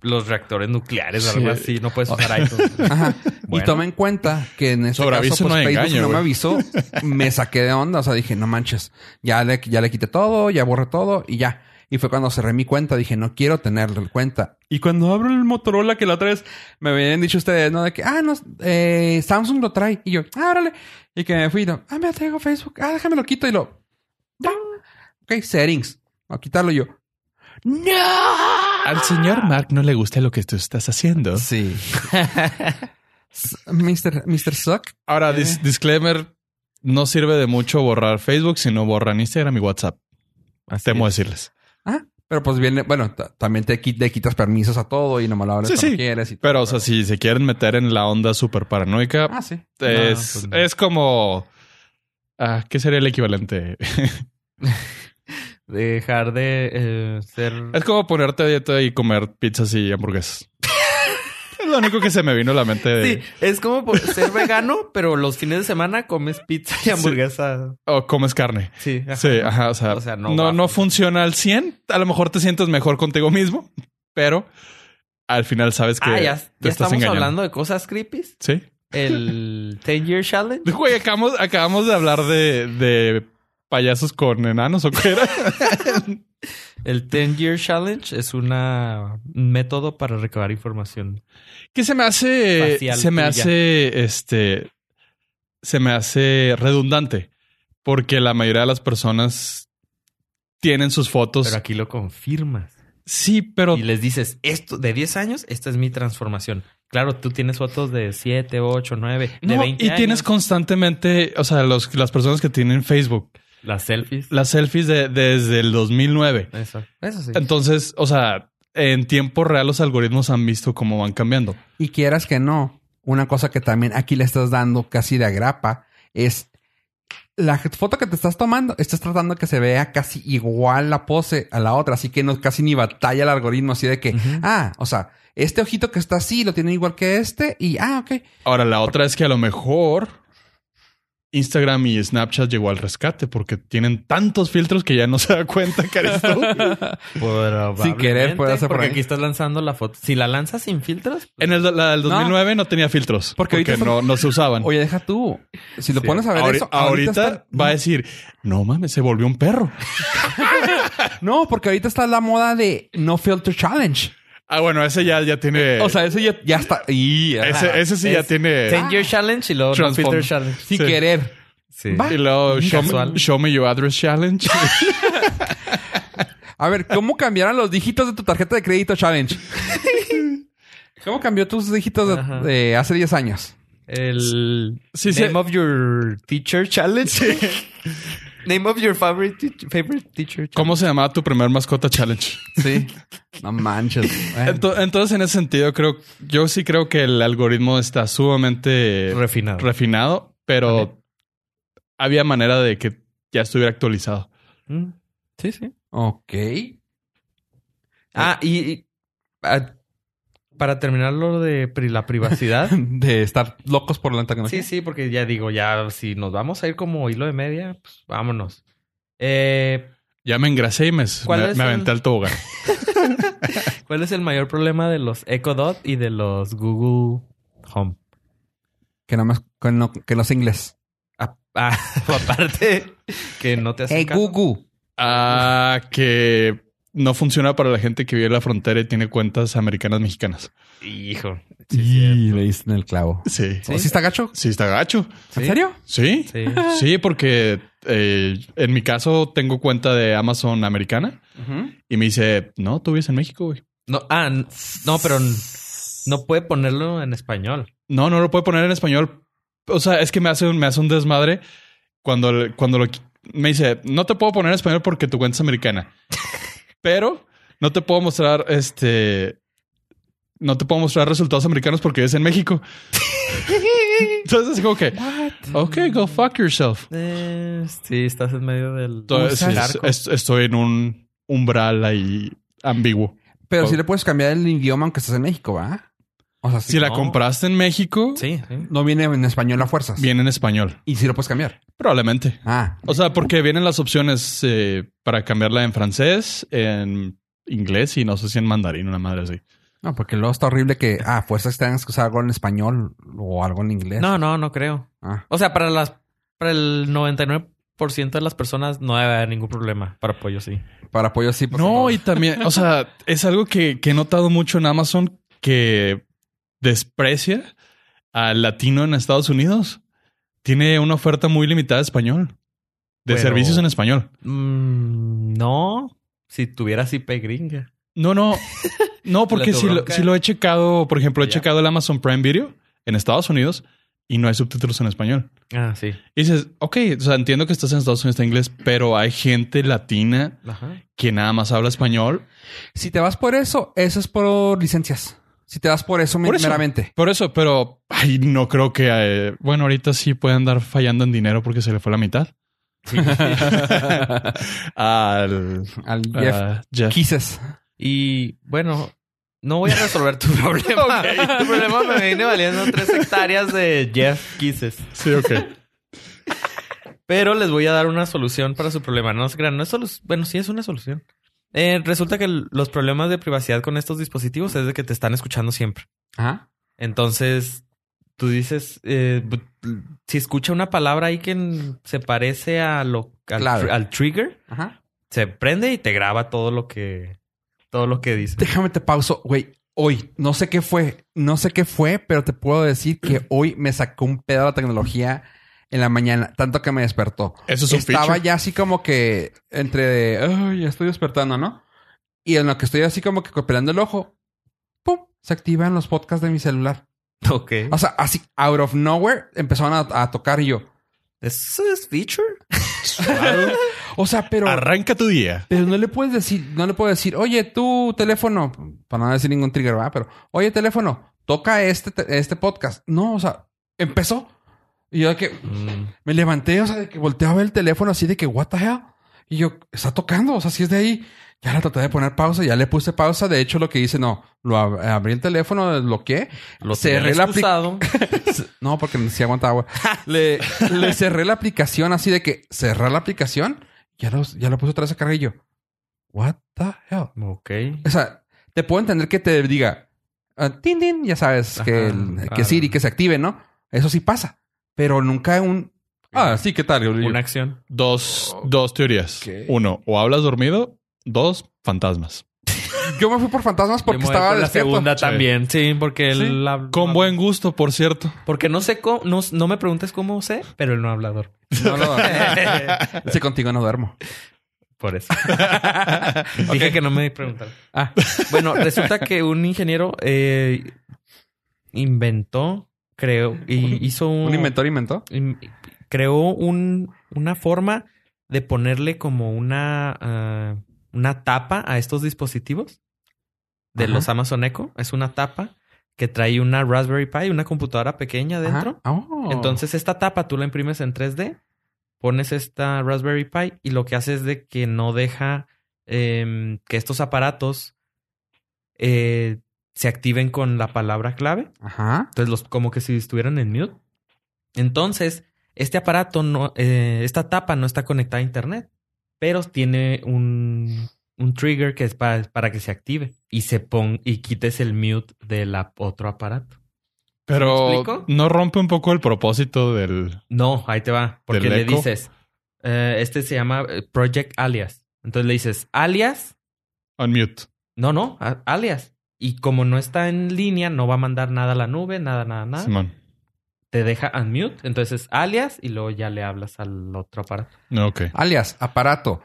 los reactores nucleares, Sí. algo así. No puedes usar iTunes. Ajá. Y Bueno. toma en cuenta que en este Sobre caso, pues, no engaño, me avisó. Me saqué de onda. O sea, dije, no manches. Ya le, ya le quité todo, ya borré todo y ya. Y fue cuando cerré mi cuenta. Dije, no quiero tener cuenta. Y cuando abro el Motorola, que la otra vez me habían dicho ustedes, ¿no? De que, ah, no, eh, Samsung lo trae. Y yo, ah, órale. Y que me fui, no, ah, me traigo Facebook. Ah, déjame lo quito. Y lo, ok, settings. A quitarlo Y yo. ¡No! Al señor Mark no le gusta lo que tú estás haciendo. Sí. Mr. Mr. Suck. Ahora, dis- disclaimer, no sirve de mucho borrar Facebook si no borran Instagram y WhatsApp. Así Temo es. decirles. Ah, pero pues viene, bueno, ta- también te, qui- quitas permisos a todo y nomás lo abres Sí, cuando sí. quieres. Y todo, Pero, o sea, si se quieren meter en la onda súper paranoica, Ah, sí. es, pues no. es como... ah, ¿Qué sería el equivalente? Dejar de eh, ser... es como ponerte a dieta y comer pizzas y hamburguesas. es lo único que se me vino a la mente. de- Sí, es como ser vegano, pero los fines de semana comes pizza y hamburguesa. O comes carne. Sí, ajá. Sí, ajá. O sea, O sea, no no, funciona al 100. A lo mejor te sientes mejor contigo mismo, pero al final sabes que Ah, ya, te ya estás estamos engañando. hablando de cosas creepy. Sí. El 10 Year Challenge. Güey, acabamos, acabamos de hablar de, de payasos con enanos o qué era. El 10 Year Challenge es una, un método para recabar información. que se me hace. Facial se me tuya. hace. Este. Se me hace redundante. Porque la mayoría de las personas tienen sus fotos. Pero aquí lo confirmas. sí, pero. Y les dices, esto de 10 años, esta es mi transformación. Claro, tú tienes fotos de 7, 8, 9, de No, 20 y años. tienes constantemente, o sea, los, las personas que tienen Facebook, las selfies. las selfies de, desde el 2009. Eso, eso sí. Entonces, o sea, en tiempo real los algoritmos han visto cómo van cambiando. Y quieras que no, una cosa que también aquí le estás dando casi de agrapa es la foto que te estás tomando, estás tratando que se vea casi igual la pose a la otra, así que no casi ni batalla el algoritmo así de que, ah, o sea, este ojito que está así lo tiene igual que este y, ah, ok. Ahora, la otra es que a lo mejor Instagram y Snapchat llegó al rescate porque tienen tantos filtros que ya no se da cuenta que eres tú. Sin querer, puede ser por Porque aquí estás lanzando la foto. Si la lanzas sin filtros, En el, la del 2009 no, tenía filtros Porque porque, ahorita no, son- no se usaban. Oye, deja tú. Si lo Sí. pones a ver Ahori- eso, ahorita está- va a decir, no mames, se volvió un perro. No, porque ahorita está la moda de no filter challenge. Ah, bueno, ese ya, ya tiene. O sea, eso ya, ya está. Y, ese, ese sí ya tiene. 10 year challenge y luego no filter challenge. sin sí. querer. Sí. Va. Y luego, show me, Casual. show me your address challenge. A ver, ¿cómo cambiaron los dígitos de tu tarjeta de crédito challenge? ¿Cómo cambió tus dígitos de, hace 10 años? El Sí, sí. name of your teacher challenge. Name of your favorite teach- favorite teacher. challenge. ¿Cómo se llamaba tu primer mascota challenge? Sí. No manches. Bueno. Entonces, en ese sentido, creo, yo sí creo que el algoritmo está sumamente Refinado. refinado, pero Vale. había manera de que ya estuviera actualizado. Mm. Sí, sí. Ok. Ah, y, y, ah, para terminar lo de pri- la privacidad. De estar locos por la tecnología. sí, sí, porque ya digo, ya si nos vamos a ir como hilo de media, pues vámonos. Eh, Ya me engrasé y me, ¿Cuál me, es me el- aventé al tobogán. ¿Cuál es el mayor problema de los Echo Dot y de los Google Home? Que nada más que no, que no sé inglés. Ah, ah, aparte que no te hacen Hey, caso. Google. Ah, que no funciona para la gente que vive en la frontera y tiene cuentas americanas mexicanas. Hijo. Sí, Sí, cierto. le diste en el clavo. Sí. ¿O sí está gacho? Sí, está gacho. ¿En Sí. serio? Sí. Sí. Sí, porque eh, en mi caso tengo cuenta de Amazon americana y me dice, no, tú vives en México, güey. No, ah, no, pero no puede ponerlo en español. No, no lo puede poner en español. O sea, es que me hace un, me hace un desmadre cuando, cuando lo, me dice, no te puedo poner en español porque tu cuenta es americana. Pero no te puedo mostrar este. No te puedo mostrar resultados americanos porque es en México. Entonces es como que, ok, go fuck yourself. Eh, sí, estás en medio del Entonces, del sí, arco. es- estoy en un umbral ahí ambiguo. Pero Oh. sí le puedes cambiar el idioma aunque estés en México, ¿va? O sea, Si la no. compraste en México, Sí, sí. no viene en español a fuerzas. viene en español. Y sí lo puedes cambiar. Probablemente. Ah, O sea, porque vienen las opciones eh, para cambiarla en francés, en inglés y no sé si en mandarín, una madre así. no, porque luego está horrible que, ah, a fuerzas tengas que usar algo en español o algo en inglés. No, no, no creo. Ah, O sea, para las para el 99% de las personas no debe haber ningún problema. Para apoyo sí. para apoyo sí. por No, favor. y también, o sea, es algo que, que he notado mucho en Amazon que desprecia al latino en Estados Unidos. Tiene una oferta muy limitada de español, de Pero- servicios en español. Mm, no. Si tuvieras IP gringa. No, no, no, porque si lo, bronca. si lo he checado, por ejemplo, he checado el Amazon Prime Video en Estados Unidos y no hay subtítulos en español. Ah, sí. Y dices, ok, o sea, entiendo que estás en Estados Unidos, está en inglés, pero hay gente latina Ajá. que nada más habla español. Si te vas por eso, eso es por licencias. Si te vas por eso, Por eso. meramente. Por eso, pero ay, no creo que, eh, bueno, ahorita sí pueden andar fallando en dinero porque se le fue la mitad. Al Al Jeff a Jeff. Kisses. Y bueno, no voy a resolver tu problema. Tu problema me viene valiendo tres hectáreas de Jeff Kisses. Sí, ok. Pero les voy a dar una solución para su problema. No se crean, no es solu- Bueno, sí es una solución. Eh, resulta que los problemas de privacidad con estos dispositivos es de que te están escuchando siempre. Ajá. Entonces, tú dices, eh, si escucha una palabra ahí que se parece a lo, al, Claro. al trigger, Ajá. se prende y te graba todo lo que, todo lo que dice. Déjame te pauso, güey. Hoy, no sé qué fue, no sé qué fue, pero te puedo decir que hoy me sacó un pedo la tecnología en la mañana, tanto que me despertó. Eso es un Estaba feature. ya así como que entre, ay, ya estoy despertando, ¿no? Y en lo que estoy así como que cooperando el ojo, ¡pum! Se activan los podcasts de mi celular. Ok. O sea, así, out of nowhere, empezaron a, a tocar y yo. ¿Eso es feature? O sea, pero... Arranca tu día. Pero no le puedes decir, no le puedo decir, oye, tu teléfono, para no decir ningún trigger, ¿verdad? Pero, oye, teléfono, toca este, te- este podcast. No, o sea, empezó. Y yo de que Mm. me levanté, o sea, de que volteaba el teléfono así de que, what the hell? Y yo, está tocando, o sea, si es de ahí. Ya la traté de poner pausa, ya le puse pausa. De hecho, lo que hice, no, lo ab- abrí el teléfono, desbloqueé, Lo cerré la aplicación. No, porque sí aguanta agua. le, le cerré la aplicación así de que cerrar la aplicación, ya lo, ya lo puse otra vez a cargar y yo. What the hell? Ok. O sea, te puedo entender que te diga, ah, tin, tin, ya sabes, que, Ajá, el- que claro. Siri, que se active, ¿no? Eso sí pasa. Pero nunca un. Ah, sí, ¿qué tal? Una acción. Dos, dos teorías. Uno, o hablas dormido. Dos, fantasmas. Yo me fui por fantasmas porque estaba por la despierto. segunda Sí. también. Sí, porque Sí. él Con buen gusto, por cierto. Porque no sé cómo, no, no me preguntes cómo sé, pero él no habla dormido. No, no, sí, contigo no duermo. Por eso. Dije que no me preguntaron. Ah, Bueno, resulta que un ingeniero eh, inventó, creo, y hizo un, un inventor inventó. creó un, una forma de ponerle como una, ah, una tapa a estos dispositivos de Ajá. los Amazon Echo. Es una tapa que trae una Raspberry Pi, una computadora pequeña dentro. Oh. Entonces, esta tapa tú la imprimes en 3D, pones esta Raspberry Pi y lo que hace es de que no deja em, que estos aparatos eh, se activen con la palabra clave. Ajá. Entonces, los, como que si estuvieran en mute. Entonces, este aparato no, eh, esta tapa no está conectada a internet, pero tiene un, un trigger que es para, para que se active y se pon y quites el mute del otro aparato. ¿Me Pero explico? no rompe un poco el propósito del. No, ahí te va. Porque ¿Del le eco? dices, eh, este se llama eh, Project Alias. Entonces le dices, alias, Unmute. no, no, alias. Y como no está en línea, no va a mandar nada a la nube, nada, nada, nada. Simón. Te deja unmute, entonces alias y luego ya le hablas al otro aparato. Ok. Alias, aparato.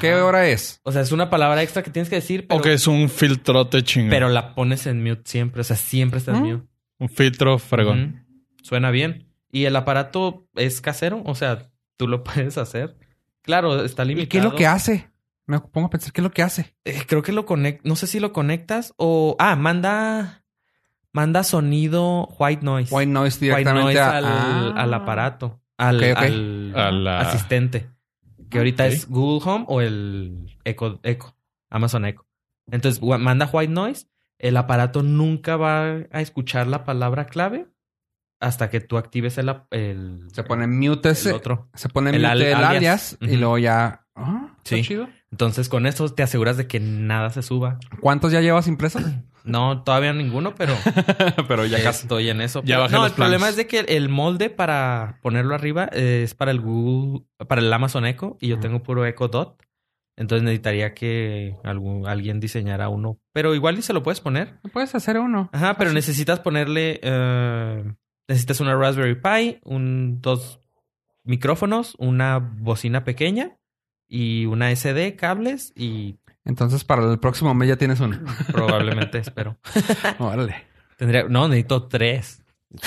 ¿Qué Ajá. hora es? O sea, es una palabra extra que tienes que decir, pero, o que es un filtrote chingón. pero la pones en mute siempre. O sea, siempre está en ¿Mm? mute. Un filtro fregón. Suena bien. Y el aparato es casero, o sea, tú lo puedes hacer. Claro, está limitado. ¿Y qué es lo que hace? Me pongo a pensar qué es lo que hace. Eh, creo que lo conectas. No sé si lo conectas o. Ah, manda. Manda sonido white noise. White noise White directamente noise a- al, Ah. al aparato. Al, Ok, ok. al A la- asistente. Que ahorita Ok. es Google Home o el Echo, Echo. Amazon Echo. Entonces, manda white noise. El aparato nunca va a escuchar la palabra clave hasta que tú actives el, Se pone mute el ese. otro. Se pone El mute al- el alias, alias. y luego ya. Está Sí. chido. Entonces, con esto te aseguras de que nada se suba. ¿Cuántos ya llevas impresos? No, todavía ninguno, pero Pero ya casi. estoy en eso. Ya Pero- bajé no, los el problema es de que el molde para ponerlo arriba es para el Google, para el Amazon Echo y yo tengo puro Echo Dot. Entonces necesitaría que algún, alguien diseñara uno. Pero igual y se lo puedes poner. Puedes hacer uno. Ajá, pero necesitas ponerle... eh, necesitas una Raspberry Pi, un, dos micrófonos, una bocina pequeña y una SD, cables y Entonces, para el próximo mes ya tienes uno. probablemente, espero. Órale. Tendría... No, necesito tres.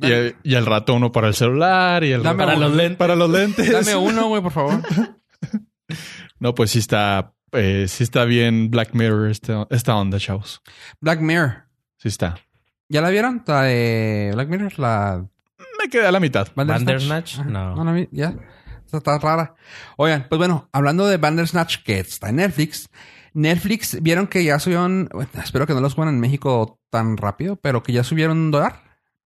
Y, y al rato uno para el celular y el Dame para uno. los lentes. Para los lentes. Dame uno, güey, por favor. No, pues sí está, eh, sí está bien Black Mirror esta, esta onda, chavos. Black Mirror. Sí está. ¿Ya la vieron? La de Black Mirror, la Me quedé a la mitad. Bandersnatch, Ajá. no. No, no, ya. Está rara. Oigan, pues bueno, hablando de Bandersnatch, que está en Netflix. Netflix, vieron que ya subieron, bueno, espero que no lo suban en México tan rápido, pero que ya subieron un dólar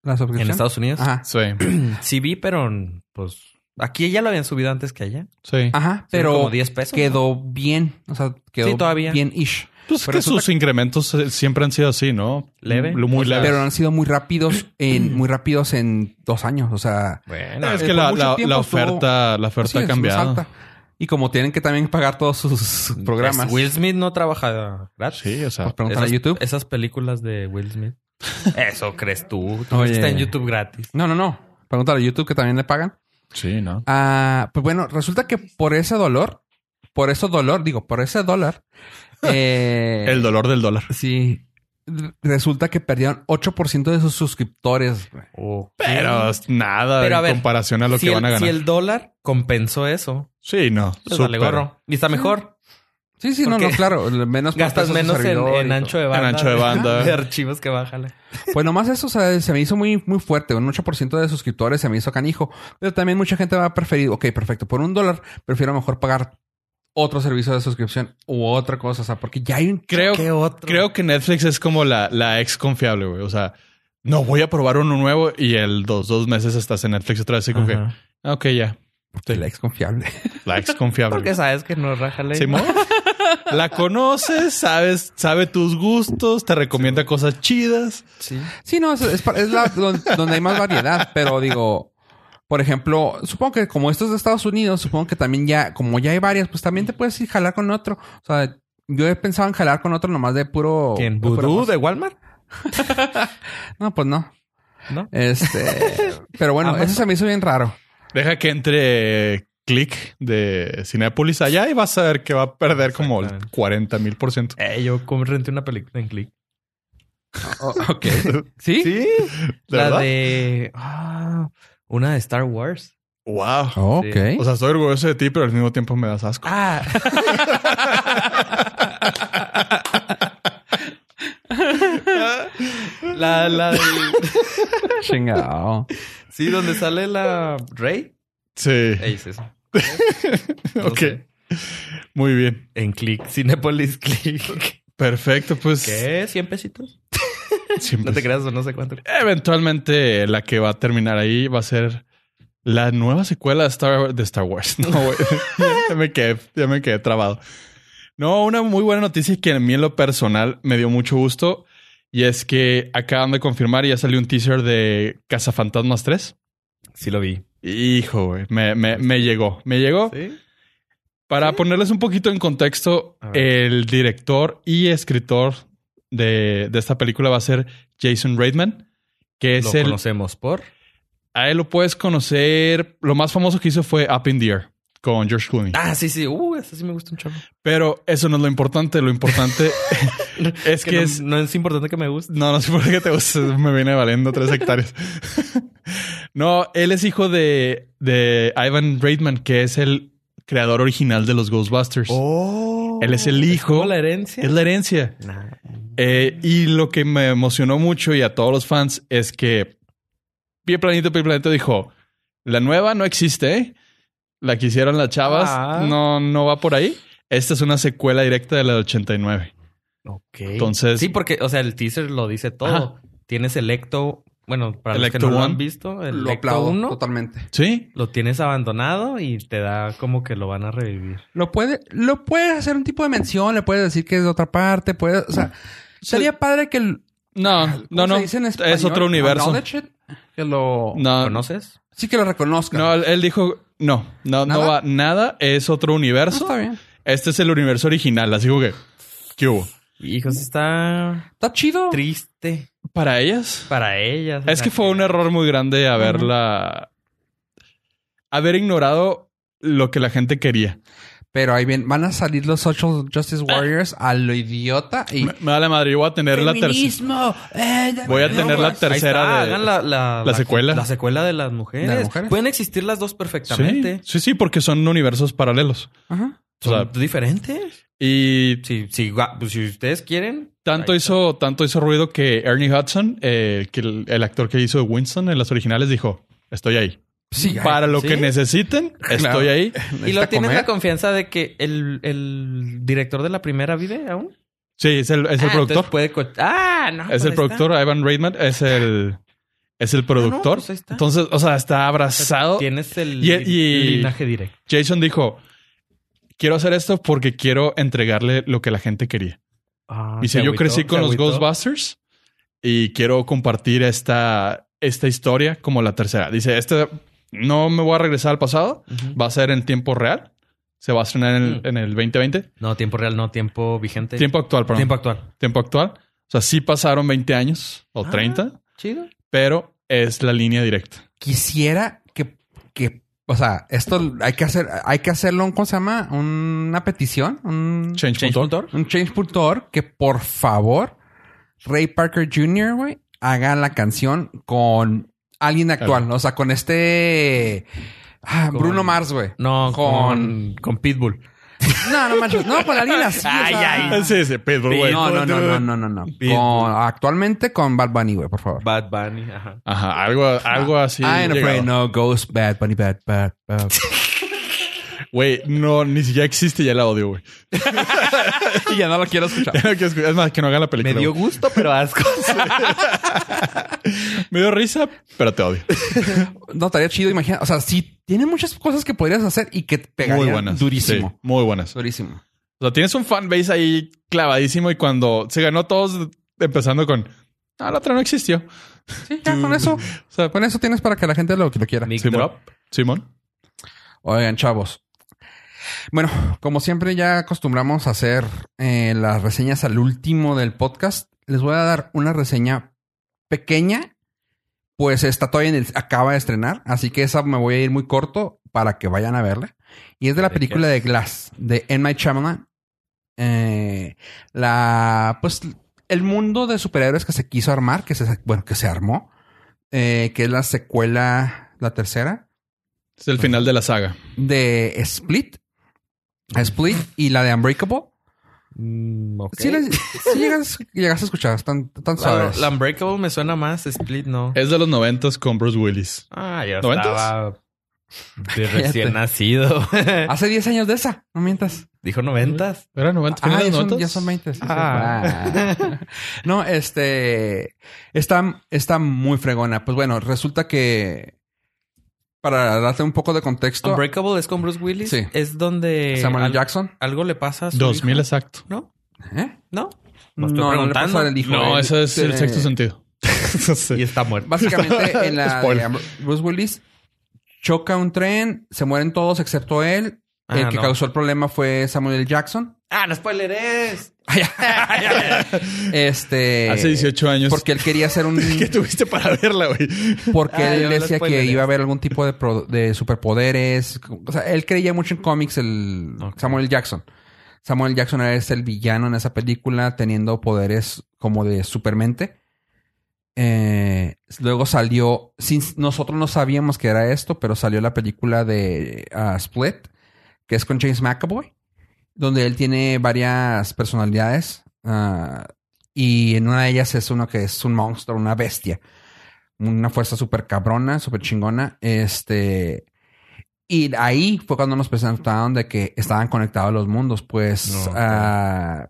la suscripción. En Estados Unidos. Ajá. Sí, Sí vi, pero pues aquí ya lo habían subido antes que allá. sí. Ajá, Pero pero como 10 pesos. quedó bien. O sea, quedó Sí, todavía. bien-ish. Pues Pero que sus incrementos eh, siempre han sido así, ¿no? Leve. Muy leve. Pero han sido muy rápidos en, muy rápidos en dos años. O sea, Bueno, es eh, que la, estuvo- oferta, la oferta sí, ha es cambiado. Y como tienen que también pagar todos sus programas. Es- Will Smith no trabaja gratis. Sí, o sea, Pues preguntar a esas, YouTube. Esas películas de Will Smith. Eso crees tú. Tú Oye. está en YouTube gratis. No, no, no. Pregúntale a YouTube que también le pagan. sí, ¿no? Ah, pues bueno, resulta que por ese dolor, por ese dolor, digo, por ese dólar, eh, El dolor del dólar. Sí. Resulta que perdieron 8% de sus suscriptores. güey. Pero es nada Pero, a en ver, comparación a lo si, que el, van a ganar. si el dólar compensó eso, Sí, no. pues gorro. Y está mejor. Sí, sí, no, no, claro. Menos Gastas menos en, en ancho de banda. ancho de banda. De archivos que bájale. Pues nomás eso, o sea, se me hizo muy, muy fuerte. Un 8% de suscriptores se me hizo canijo. Pero también mucha gente va a preferir, ok, perfecto, por un dólar prefiero mejor pagar otro servicio de suscripción u otra cosa. O sea, porque ya hay un... Creo, ¿Qué otro? creo que Netflix es como la, la ex confiable, güey. O sea, no voy a probar uno nuevo y el dos, dos meses estás en Netflix otra vez. Así como que, ah, ok, ya. Sí, La ex confiable. la ex confiable. Porque sabes que no raja la Simón. La conoces, sabes, sabe tus gustos, te recomienda cosas chidas. Sí. Sí, no, es, es, pa- es la don- donde hay más variedad, pero digo, por ejemplo, supongo que como esto es de Estados Unidos, supongo que también ya, como ya hay varias, pues también te puedes ir jalar con otro. O sea, yo he pensado en jalar con otro nomás de puro. ¿Quién? de ¿Vudú de Walmart? No, pues no. ¿No? Este, pero bueno, Amazon. eso se me hizo bien raro. Deja que entre Click de Cinepolis allá y vas a ver que va a perder como el Exactamente. 40 mil por ciento. Eh, yo como renté una película en Click. Oh, ok. ¿Sí? Sí. ¿De la verdad? de... Ah, una de Star Wars. Wow. Oh, Sí. ok. O sea, estoy orgulloso de ti, pero al mismo tiempo me das asco. Ah. la, la del- Chingado. Sí, donde sale la Rey. Sí. Ey, es eso. No ok. sé. Muy bien. En Click. Cinepolis Click. Perfecto. Pues ¿Qué? ¿100 pesitos? Siempre No te creas no sé cuánto. Eventualmente la que va a terminar ahí va a ser la nueva secuela de Star, de Star Wars. No, güey. ya, me quedé, ya me quedé trabado. No, una muy buena noticia que a mí en lo personal me dio mucho gusto y es que acaban de confirmar y ya salió un teaser de Cazafantasmas 3. Sí lo vi. Hijo, güey, me, me, me llegó, me llegó. ¿Sí? Para ponerles un poquito en contexto, el director y escritor de, de esta película va a ser Jason Reitman, que es Lo el, conocemos por... A él lo puedes conocer. Lo más famoso que hizo fue Up in the Air con George Clooney. Ah, sí, sí. Uh, ese sí me gusta un chavo. Pero eso no es lo importante. Lo importante es que, no, es. no es importante que me guste. No, no sé por qué te gusta. Me viene valiendo tres hectáreas. no, él es hijo de, de Ivan Reitman, que es el creador original de los Ghostbusters. Oh. Él es el hijo. como la herencia? Es la herencia. Nah. Eh, y lo que me emocionó mucho y a todos los fans es que Pie Planito, Pie Planito dijo: La nueva no existe, ¿eh? La que hicieron las chavas Ah. no, no va por ahí. Esta es una secuela directa de la del 89. Ok. Entonces- Sí, porque, o sea, el teaser lo dice todo. Ajá. Tienes Electo... Bueno, para El los que Ecto no lo han visto, el Lo Electo aplaudo 1 totalmente. Sí, lo tienes abandonado y te da como que lo van a revivir. Lo puede, lo puede hacer un tipo de mención, le puede decir que es de otra parte, puede, o sea, sería padre que el, no, ¿cómo no, se no. dice en Es español? otro universo. Que lo, No, ¿Conoces? sí que lo reconozca. no, él dijo: No, no, no va nada. Es otro No, universo. está bien. Este es el universo original. Así que, ¿qué hubo? Hijos, está Está chido. triste Para ellas. para ellas. Es que fue un error muy grande haberla. haber ignorado lo que la gente quería. Pero ahí bien, van a salir los Social Justice Warriors a lo idiota y Me, me da la madre. Yo voy a tener la tercera. Eh, Voy a no, tener la ter- tercera está, de- hagan la, la, la secuela. La secuela de las mujeres. ¿De las mujeres? Pueden existir las dos Sí, perfectamente. sí, sí, porque son universos paralelos. Ajá. O sea, Son diferentes. y Si, si, gua- pues, si ustedes quieren. tanto hizo, tanto hizo ruido que Ernie Hudson, eh, que el, el actor que hizo de Winston en las originales, dijo: Estoy ahí. Sí, Para lo ¿sí? que necesiten, Claro. estoy ahí. está. Y lo tienes comer. la confianza de que el, el director de la primera vive aún. Sí, es el, es el Ah, productor. Puede ah, no. Es pues el productor, Ivan Reitman, es el, es el productor. pues ahí está. Entonces, o sea, está está. abrazado. Tienes el Y- y- linaje directo. Jason dijo: Quiero hacer esto porque quiero entregarle lo que la gente quería. Ah, Dice, se yo agüitó, crecí con los agüitó. Ghostbusters y quiero compartir esta, esta historia como la tercera. Dice, este no me voy a regresar al pasado, va a ser en tiempo real. Se va a estrenar en el, Mm. en el 2020. No, tiempo real, no, tiempo vigente. Tiempo actual, perdón. Tiempo Tiempo, actual. actual. O sea, sí pasaron 20 años o Ah. 30, Chido. pero es la línea directa. Quisiera que, que, o sea, esto hay que hacer, hay que hacerlo, ¿cómo se llama? Una petición, un Change.org. un change.org que por favor Ray Parker Jr., güey, haga la canción con alguien actual. O sea, con este ah, Con- Bruno Mars, güey. No, Con- con, con Pitbull. No, no manches. No, con alguien así. o Ay, sea. ay. Sí, sí, Pitbull, güey. No, no, no, no, no, no, no. Con- actualmente con Bad Bunny, güey, por favor. Bad Bunny. Ajá. Ajá, algo, algo así. I ain't afraid no ghost, Bad Bunny, bad, bad, bad. Güey, no, ni siquiera existe ya la odio, güey. y ya no lo quiero escuchar. Ya no quiero escuchar. Es más, que no hagan la película. Me dio güey. gusto, pero asco. Me dio risa, pero te odio. No, estaría chido, imagina. O sea, sí, tiene muchas cosas que podrías hacer y que pegarían Muy buenas. durísimo. Sí, muy buenas. Durísimo. O sea, tienes un fanbase ahí clavadísimo y cuando se ganó todos empezando con... Ah, la otra no existió. Sí, ya con eso. O sea, Con eso tienes para que la gente lo, lo quiera. Simón. Simón. Oigan, chavos. Bueno, como siempre ya acostumbramos a hacer eh, las reseñas al último del podcast, les voy a dar una reseña pequeña. Pues está todavía en el, acaba de estrenar, así que esa me voy a ir muy corto para que vayan a verla. Y es de la ¿De película de? Glass, de M. Night Shyamalan. Eh, la, pues, el mundo de superhéroes que se quiso armar, que se, bueno, que se armó, eh, que es la secuela, la tercera, Es el final de la saga. de Split. Split y la de Unbreakable. Mm, ok. Sí, llegas, llegas a escuchar, están tan La, suaves. la Unbreakable me suena más. Split no. Es de los noventas con Bruce Willis. Ah, ¿Noventas? estaba de Cállate. recién nacido. Hace 10 años de esa, no mientas. Dijo noventas. ¿Era 90? Ah, ¿Finales ya son, 90? ya son 20. sí, sí. Ah. Ah. No, este. Está, está muy fregona. Pues bueno, resulta que. Para darte un poco de contexto, Unbreakable es con Bruce Willis. Sí. Es donde Samuel al- Jackson. algo le pasa a su 2000 hijo. exacto. ¿No? ¿Eh? ¿No? No no, no le preguntando. pasa al hijo. No, Él- ese es el sexto sentido. Sí. Y está muerto. Básicamente, en la de. Bruce Willis choca un tren, se mueren todos excepto él. Ah, el que no. causó el problema fue Samuel L. Jackson. Ah, no spoileres. Este. Hace 18 años. Porque él quería hacer un. ¿Qué tuviste para verla, güey? Porque Ah, él decía que iba a haber algún tipo de, pro- de superpoderes. O sea, él creía mucho en cómics, el. Samuel. Jackson. Samuel. Jackson es el villano en esa película, teniendo poderes como de supermente. Eh, luego salió, sin, nosotros no sabíamos que era esto, pero salió la película de ah, Split, que es con James McAvoy, donde él tiene varias personalidades. ah, y en una de ellas es uno que es un monstruo, una bestia. Una fuerza súper cabrona, súper chingona. Este. Y ahí fue cuando nos presentaron de que estaban conectados los mundos. Pues No, ah,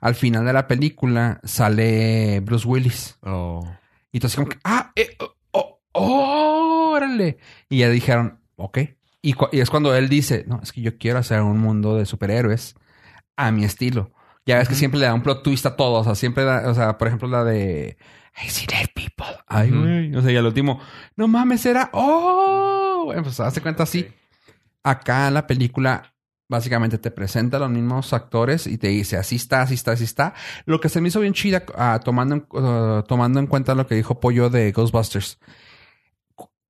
al final de la película sale Bruce Willis. Oh. Y entonces como que, ah, eh, oh, oh, órale. Y ya dijeron, ok. Y, es cuando él dice, no, es que yo quiero hacer un mundo de superhéroes a mi estilo. Ya ves que Ujú. siempre le da un plot twist a todos. O sea, siempre da, o sea, por ejemplo, la de I see dead people. Ay. O sea, y al último, no mames, era, oh, bueno, pues hace cuenta así. Acá la película, básicamente te presenta a los mismos actores y te dice, así está, así está, así está. Lo que se me hizo bien chida, ah, tomando, en, ah, tomando en cuenta lo que dijo Pollo de Ghostbusters.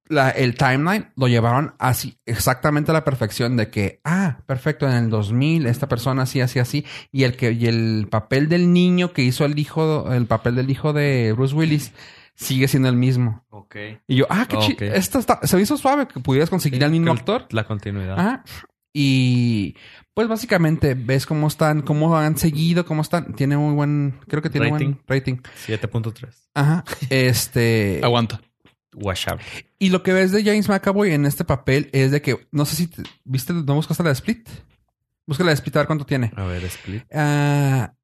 La- el timeline lo llevaron así, exactamente a la perfección de que, ah, perfecto, en el 2000 esta persona así, así, así. Y el que, y el papel del niño que hizo el hijo, el papel del hijo de Bruce Willis sigue siendo el mismo. Ok. Y yo, ah, qué Ok. chido. Esto está, se me hizo suave que pudieras conseguir al mismo actor. La continuidad. Ajá. Y pues básicamente ves cómo están, cómo han seguido, cómo están. Tiene muy buen, creo que tiene buen rating. 7.3. Ajá. Este. Aguanta. Y lo que ves de James McAvoy en este papel es de que, no sé si te- viste, no buscaste la de Split. Busca la de Split a ver cuánto tiene. A ver, Split. Ah,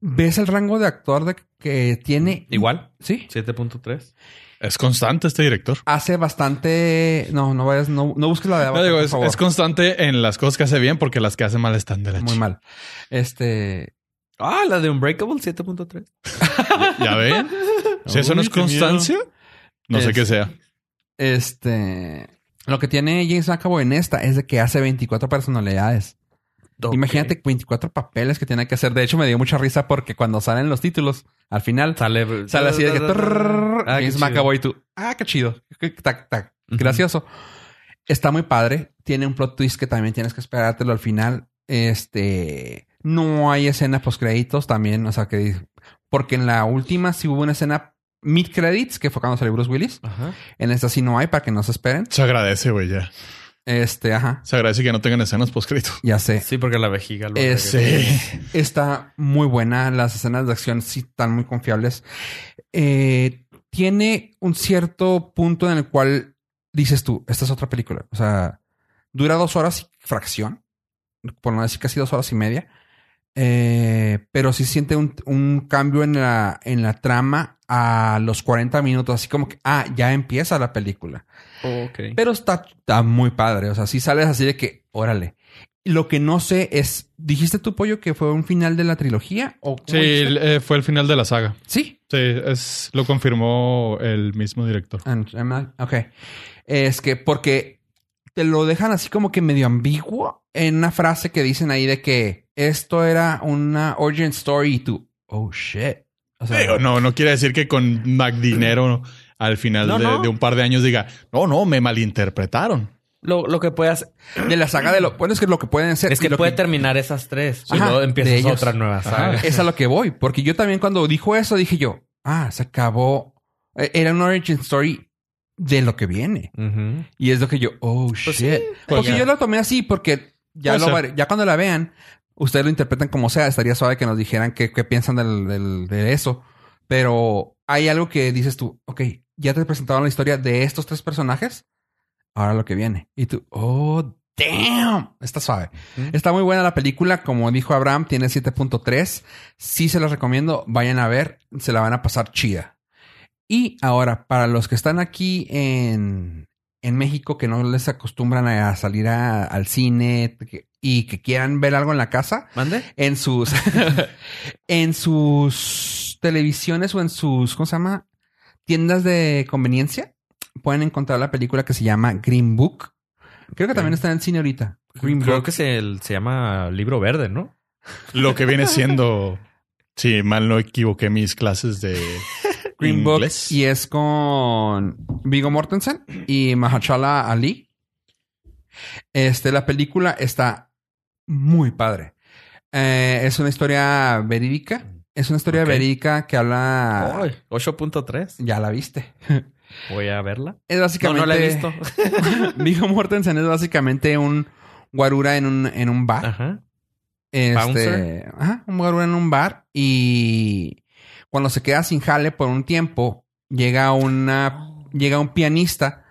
ves el rango de actor de que tiene. Igual. Sí. 7.3. Es constante este director. Hace bastante. No, no vayas, no, no busques la de No, Avatar, digo, por es, favor. es constante en las cosas que hace bien porque las que hace mal están de la Muy mal. Este. Ah, la de Unbreakable 7.3. ¿Ya ven? Si eso no es miedo. No sé Es- qué sea. Este. Lo que tiene James McAvoy en esta es de que hace 24 personalidades. Imagínate 24 papeles que tiene que hacer. De hecho, me dio mucha risa porque cuando salen los títulos, al final Sale, sale así de que Ah, James. McAvoy y tú. Ah, qué chido. Tac, tac. Gracioso. Está muy padre. Tiene un plot twist que también tienes que esperártelo al final. Este. No hay escena post créditos también. O sea que. Porque en la última sí hubo una escena mid credits, que fue cuando salió Bruce Willis. Ajá. En esta sí no hay para que no se esperen. Se agradece, güey, ya. Este, ajá. Se agradece que no tengan escenas poscrito. Ya sé. Sí, porque la vejiga lo Es- regresa. Está muy buena. Las escenas de acción sí están muy confiables. Eh, tiene un cierto punto en el cual dices tú, esta es otra película. O sea, Dura dos horas y fracción. Por no decir casi dos horas y media. Eh, pero sí siente un, un cambio en la, en la trama a los 40 minutos. Así como que, ah, ya empieza la película. Pero está, está muy padre. O sea, sí sales así de que, órale. Lo que no sé es, ¿dijiste tu pollo que fue un final de la trilogía? ¿O Sí, eh, fue el final de la saga. Sí. Sí, es, lo confirmó el mismo director. And- I- Ok. Es que porque te lo dejan así como que medio ambiguo en una frase que dicen ahí de que esto era una origin story y tú, oh shit. O sea, Digo, no, no quiere decir que con McDinero al final No, de, no. de un par de años diga, no, no, me malinterpretaron. Lo, lo que puede hacer de la saga de lo bueno es que lo que pueden hacer es que puede terminar esas tres. y Ajá, luego empiezas otra nueva saga. es a lo que voy, porque yo también cuando dijo eso dije yo, ah, se acabó. Eh, Era una origin story de lo que viene. Y es lo que yo, oh Pues shit. sí, porque pues ya. yo lo tomé así, porque ya, lo, cuando la vean, ustedes lo interpretan como sea. Estaría suave que nos dijeran qué, qué piensan del, del- de eso. Pero hay algo que dices tú, ok, ya te presentaron la historia de estos tres personajes. Ahora lo que viene. Y tú, oh, damn. Está suave. Está muy buena la película. Como dijo Abraham, tiene 7.3. Sí se las recomiendo. Vayan a ver. Se la van a pasar chida. Y ahora, para los que están aquí en, en México, que no les acostumbran a salir a- al cine que- y que quieran ver algo en la casa, ¿Mande? en sus, en sus televisiones o en sus, ¿cómo se llama? Tiendas de conveniencia, pueden encontrar la película que se llama Green Book. Creo que también está en el cine ahorita. Green Creo Book. que se, se llama Libro Verde, ¿no? Lo que viene siendo, si mal no equivoqué mis clases de Green Book inglés. y es con Vigo Mortensen y Mahershala Ali. Este, la película está muy padre. Eh, es una historia verídica. Es una historia verídica que habla. Ay, 8.3. Ya la viste. Voy a verla. Es básicamente. no la he visto. Vigo Mortensen es básicamente un guarura en un, en un bar. Ajá. Este, ajá, un guarura en un bar y cuando se queda sin jale por un tiempo, llega una llega un pianista.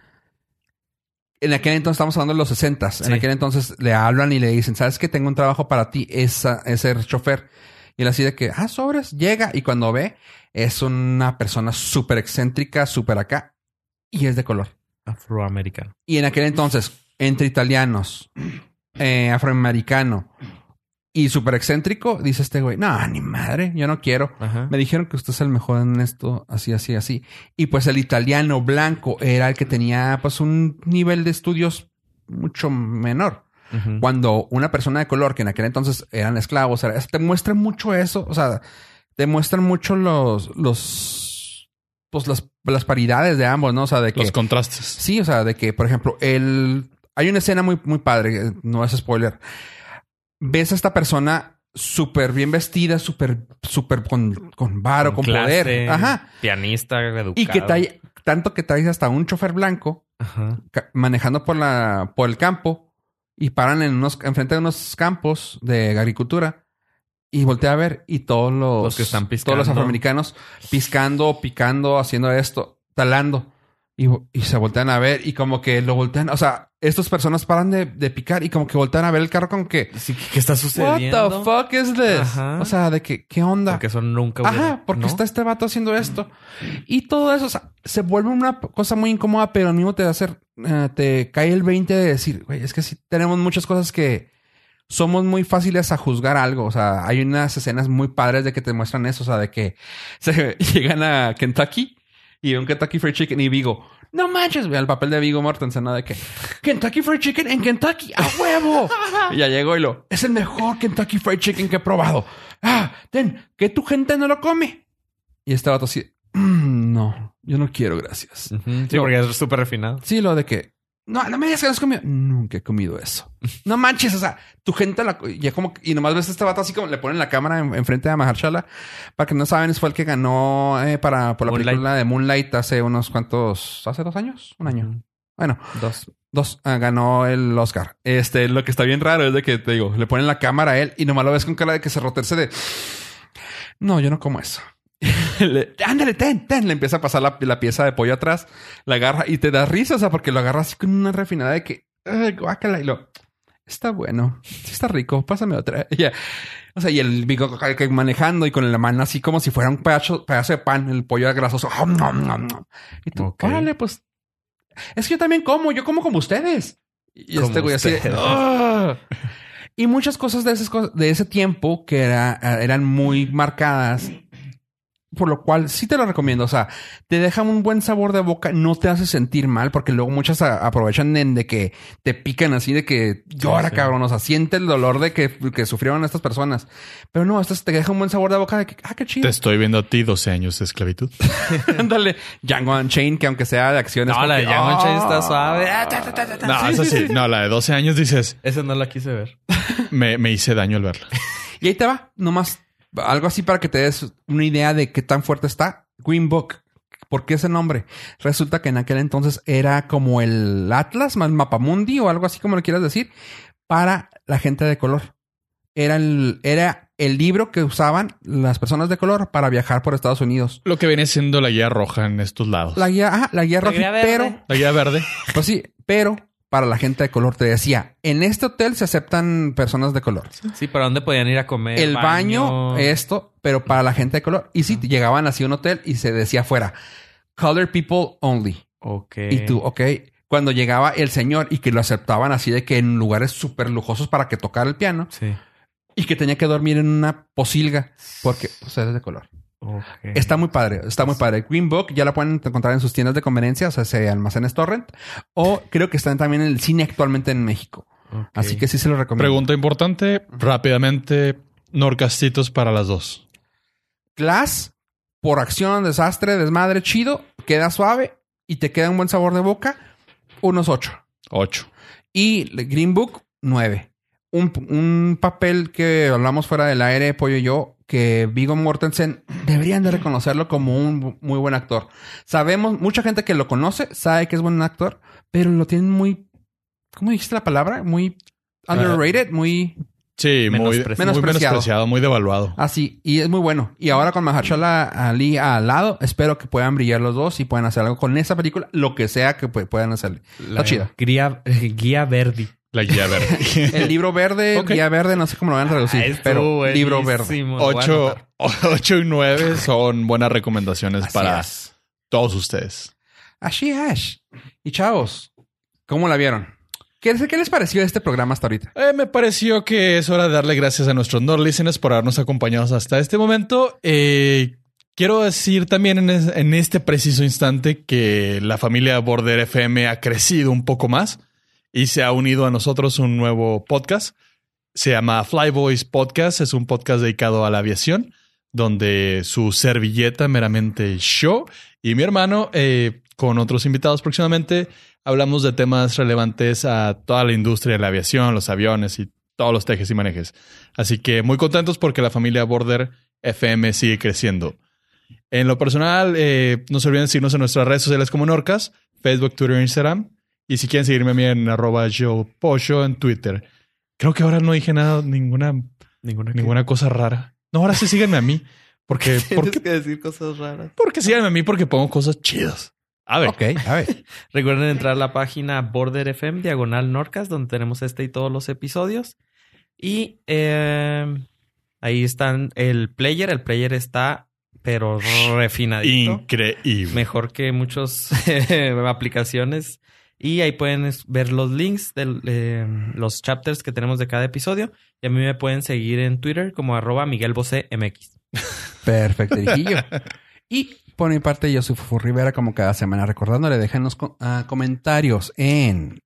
En aquel entonces estamos hablando de los 60 Sí. En aquel entonces le hablan y le dicen, ¿sabes que tengo un trabajo para ti? Es, ah, es ser chofer. Y él así de que, ah, sobres, llega. Y cuando ve, es una persona súper excéntrica, súper acá. Y es de color. Afroamericano. Y en aquel entonces, entre italianos, eh, afroamericano y súper excéntrico, dice este güey, no, ni madre, yo no quiero. Ajá. Me dijeron que usted es el mejor en esto, así, así, así. Y pues el italiano blanco era el que tenía pues un nivel de estudios mucho menor. Cuando una persona de color, que en aquel entonces eran esclavos, era- te muestra mucho eso, o sea, te muestran mucho los, los, pues las, las paridades de ambos, ¿no? O sea, de que... Los contrastes. Sí, o sea, de que, por ejemplo, el... hay una escena muy, muy padre, no es spoiler. Ves a esta persona súper bien vestida, súper, súper con, con varo, con, clase, poder. Ajá. Pianista, educado. Y que trae, tanto que traes hasta un chofer blanco Ajá. manejando por la, por el campo y paran en unos, enfrente de unos campos de agricultura y voltea a ver y todos los, Los que están todos los piscando. afroamericanos piscando, picando, haciendo esto, talando y, y se voltean a ver y como que lo voltean, o sea, estas personas paran de, de picar y como que voltean a ver el carro como que Sí, ¿Qué está What sucediendo? the fuck is this? Ajá. O sea, de que qué onda? Porque eso nunca Ajá, hubiera- porque ¿no? está este vato haciendo esto. Y todo eso, o sea, se vuelve una cosa muy incómoda, pero al mismo te hace, eh, te cae el 20 de decir, güey, es que sí tenemos muchas cosas que somos muy fáciles a juzgar algo. O sea, hay unas escenas muy padres de que te muestran eso, o sea, de que se llegan a Kentucky y un Kentucky Fried Chicken y Vigo. No manches, ve el papel de Vigo Mortensen, ¿no? De que Kentucky Fried Chicken en Kentucky, a huevo. y ya llegó y lo, es el mejor Kentucky Fried Chicken que he probado. Ah, ten, que tu gente no lo come. Y este vato así, "Mm, no, yo no quiero, gracias. Sí, No. porque es súper refinado. Sí, lo de que, no, no me digas que no has comido. Nunca he comido eso. No manches, o sea, tu gente la, ya como, y nomás ves a este vato así como le ponen la cámara en- enfrente a Mahershala. Para que no saben, fue el que ganó eh, para, por la Moonlight. película de Moonlight hace unos cuantos, hace dos años, un año. Bueno, Dos. Dos, ah, ganó el Oscar. Este, lo que está bien raro es de que te digo, le ponen la cámara a él y nomás lo ves con cara de que se roterse de no, yo no como eso. Le- Ándale, ten, ten. Le empieza a pasar la, la pieza de pollo atrás, la agarra y te da risa, o sea, porque lo agarra así con una refinada de que "Ay, guácala", y lo, está bueno, sí está rico, pásame otra. Y ya. O sea, y el que manejando y con la mano así como si fuera un pedazo, pedazo de pan, el pollo grasoso. Y tú, Ok. órale, pues. Es que yo también como, yo como como ustedes. Y Como este güey así. "Ah". Y muchas cosas de, esas de ese tiempo que era, eran muy marcadas. Por lo cual sí te lo recomiendo. O sea, te deja un buen sabor de boca, no te hace sentir mal, porque luego muchas aprovechan en de que te pican así, de que llora, sí. cabrón. O sea, siente el dolor de que, que sufrieron estas personas. Pero no, esto te deja un buen sabor de boca de que, ah, qué Te chido. estoy viendo a ti 12 años de esclavitud. Ándale, Django Unchained, que aunque sea de acciones. No, la de Django Unchained está suave. Ah, ta, ta, ta, ta, ta. No, Sí, eso sí, sí. sí. No, la de 12 años dices, Esa no la quise ver. me, me hice daño al verla. Y ahí te va, nomás algo así para que te des una idea de qué tan fuerte está. Green Book. ¿Por qué ese nombre? Resulta que en aquel entonces era como el Atlas, más Mapamundi o algo así como lo quieras decir, para la gente de color. Era el, era el libro que usaban las personas de color para viajar por Estados Unidos. Lo que viene siendo la guía roja en estos lados. La guía, ajá, la guía La roja, guía verde. pero, La guía verde. pues sí, pero para la gente de color te decía, en este hotel se aceptan personas de color. Sí, ¿para dónde podían ir a comer? el baño, esto, pero para la gente de color. Y si llegaban así a un hotel y se decía afuera, color people only. Ok. Y tú, ok. Cuando llegaba el señor y que lo aceptaban así de que en lugares súper lujosos para que tocara el piano Sí. y que tenía que dormir en una posilga porque pues, eres de color. Está muy padre, está muy padre. Green Book ya la pueden encontrar en sus tiendas de conveniencia, o sea, se almacenes torrent o creo que están también en el cine actualmente en México. Así que sí se lo recomiendo. Pregunta importante, rápidamente, Norcastitos para las dos. Glass, por acción, desastre, desmadre, chido, queda suave y te queda un buen sabor de boca, unos 8. 8. Y Green Book, 9. Un, un papel que hablamos fuera del aire, Pollo y yo, que Vigo Mortensen deberían de reconocerlo como un muy buen actor. Sabemos, mucha gente que lo conoce sabe que es buen actor, pero lo tienen muy, ¿cómo dijiste la palabra? Muy underrated, muy Sí, muy, muy Menospreciado. menospreciado, muy devaluado. así. Y es muy bueno. Y ahora con Mahershala Ali al lado, espero que puedan brillar los dos y puedan hacer algo con esa película, lo que sea que pu- puedan hacer. La Está chida. Guía, guía Verdi. La guía verde. El libro verde, guía verde, no sé cómo lo van a traducir, Ah, pero libro verde. 8, anotar. y 9 son buenas recomendaciones Así para es. todos ustedes. Así es. Y chavos, ¿cómo la vieron? ¿Qué, qué les pareció este programa hasta ahorita? Eh, me pareció que es hora de darle gracias a nuestros Nord listeners por habernos acompañado hasta este momento. Eh, quiero decir también en, es- en este preciso instante que la familia Border FM ha crecido un poco más y se ha unido a nosotros un nuevo podcast. Se llama Flyboys Podcast. Es un podcast dedicado a la aviación, donde su servilleta meramente yo y mi hermano, eh, con otros invitados próximamente, hablamos de temas relevantes a toda la industria de la aviación, los aviones y todos los tejes y manejes. Así que muy contentos porque la familia Border FM sigue creciendo. En lo personal, eh, no se olviden seguirnos en nuestras redes sociales como Norcas, Facebook, Twitter, Instagram. Y si quieren seguirme a mí en arroba yo en Twitter. Creo que ahora no dije nada, ninguna, Ninguna, ninguna cosa rara. No, ahora sí síganme a mí. Porque, Tienes porque, que decir cosas raras. porque síganme a mí porque pongo cosas chidas. A ver. Ok, a ver. Recuerden entrar a la página Border FM, diagonal Norcas, donde tenemos este y todos los episodios. Y eh, ahí están el player. El player está, pero refinadito. Increíble. Mejor que muchas aplicaciones. Y ahí pueden ver los links de los chapters que tenemos de cada episodio. Y a mí me pueden seguir en Twitter como arroba Miguel Bosé MX. Perfecto, Dijillo. Y por mi parte, yo soy Fufu Rivera, como cada semana recordándole, déjenos co- ah, comentarios en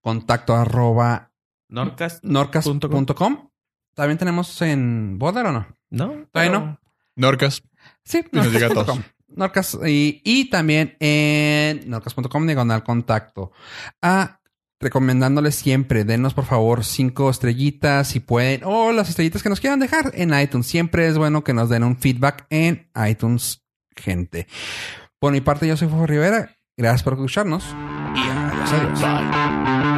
contacto arroba Norcas. norcas.com. También tenemos en Border o no? ¿No? Todavía Pero- no. Norcas. Sí, Y nos llega a todos. Norcas y, y también en norcas.com diagonal contacto. Ah, recomendándoles siempre, denos por favor cinco estrellitas si pueden, o las estrellitas que nos quieran dejar en iTunes. Siempre es bueno que nos den un feedback en iTunes, gente. Por mi parte, yo soy Fofo Rivera. Gracias por escucharnos y adiós, adiós.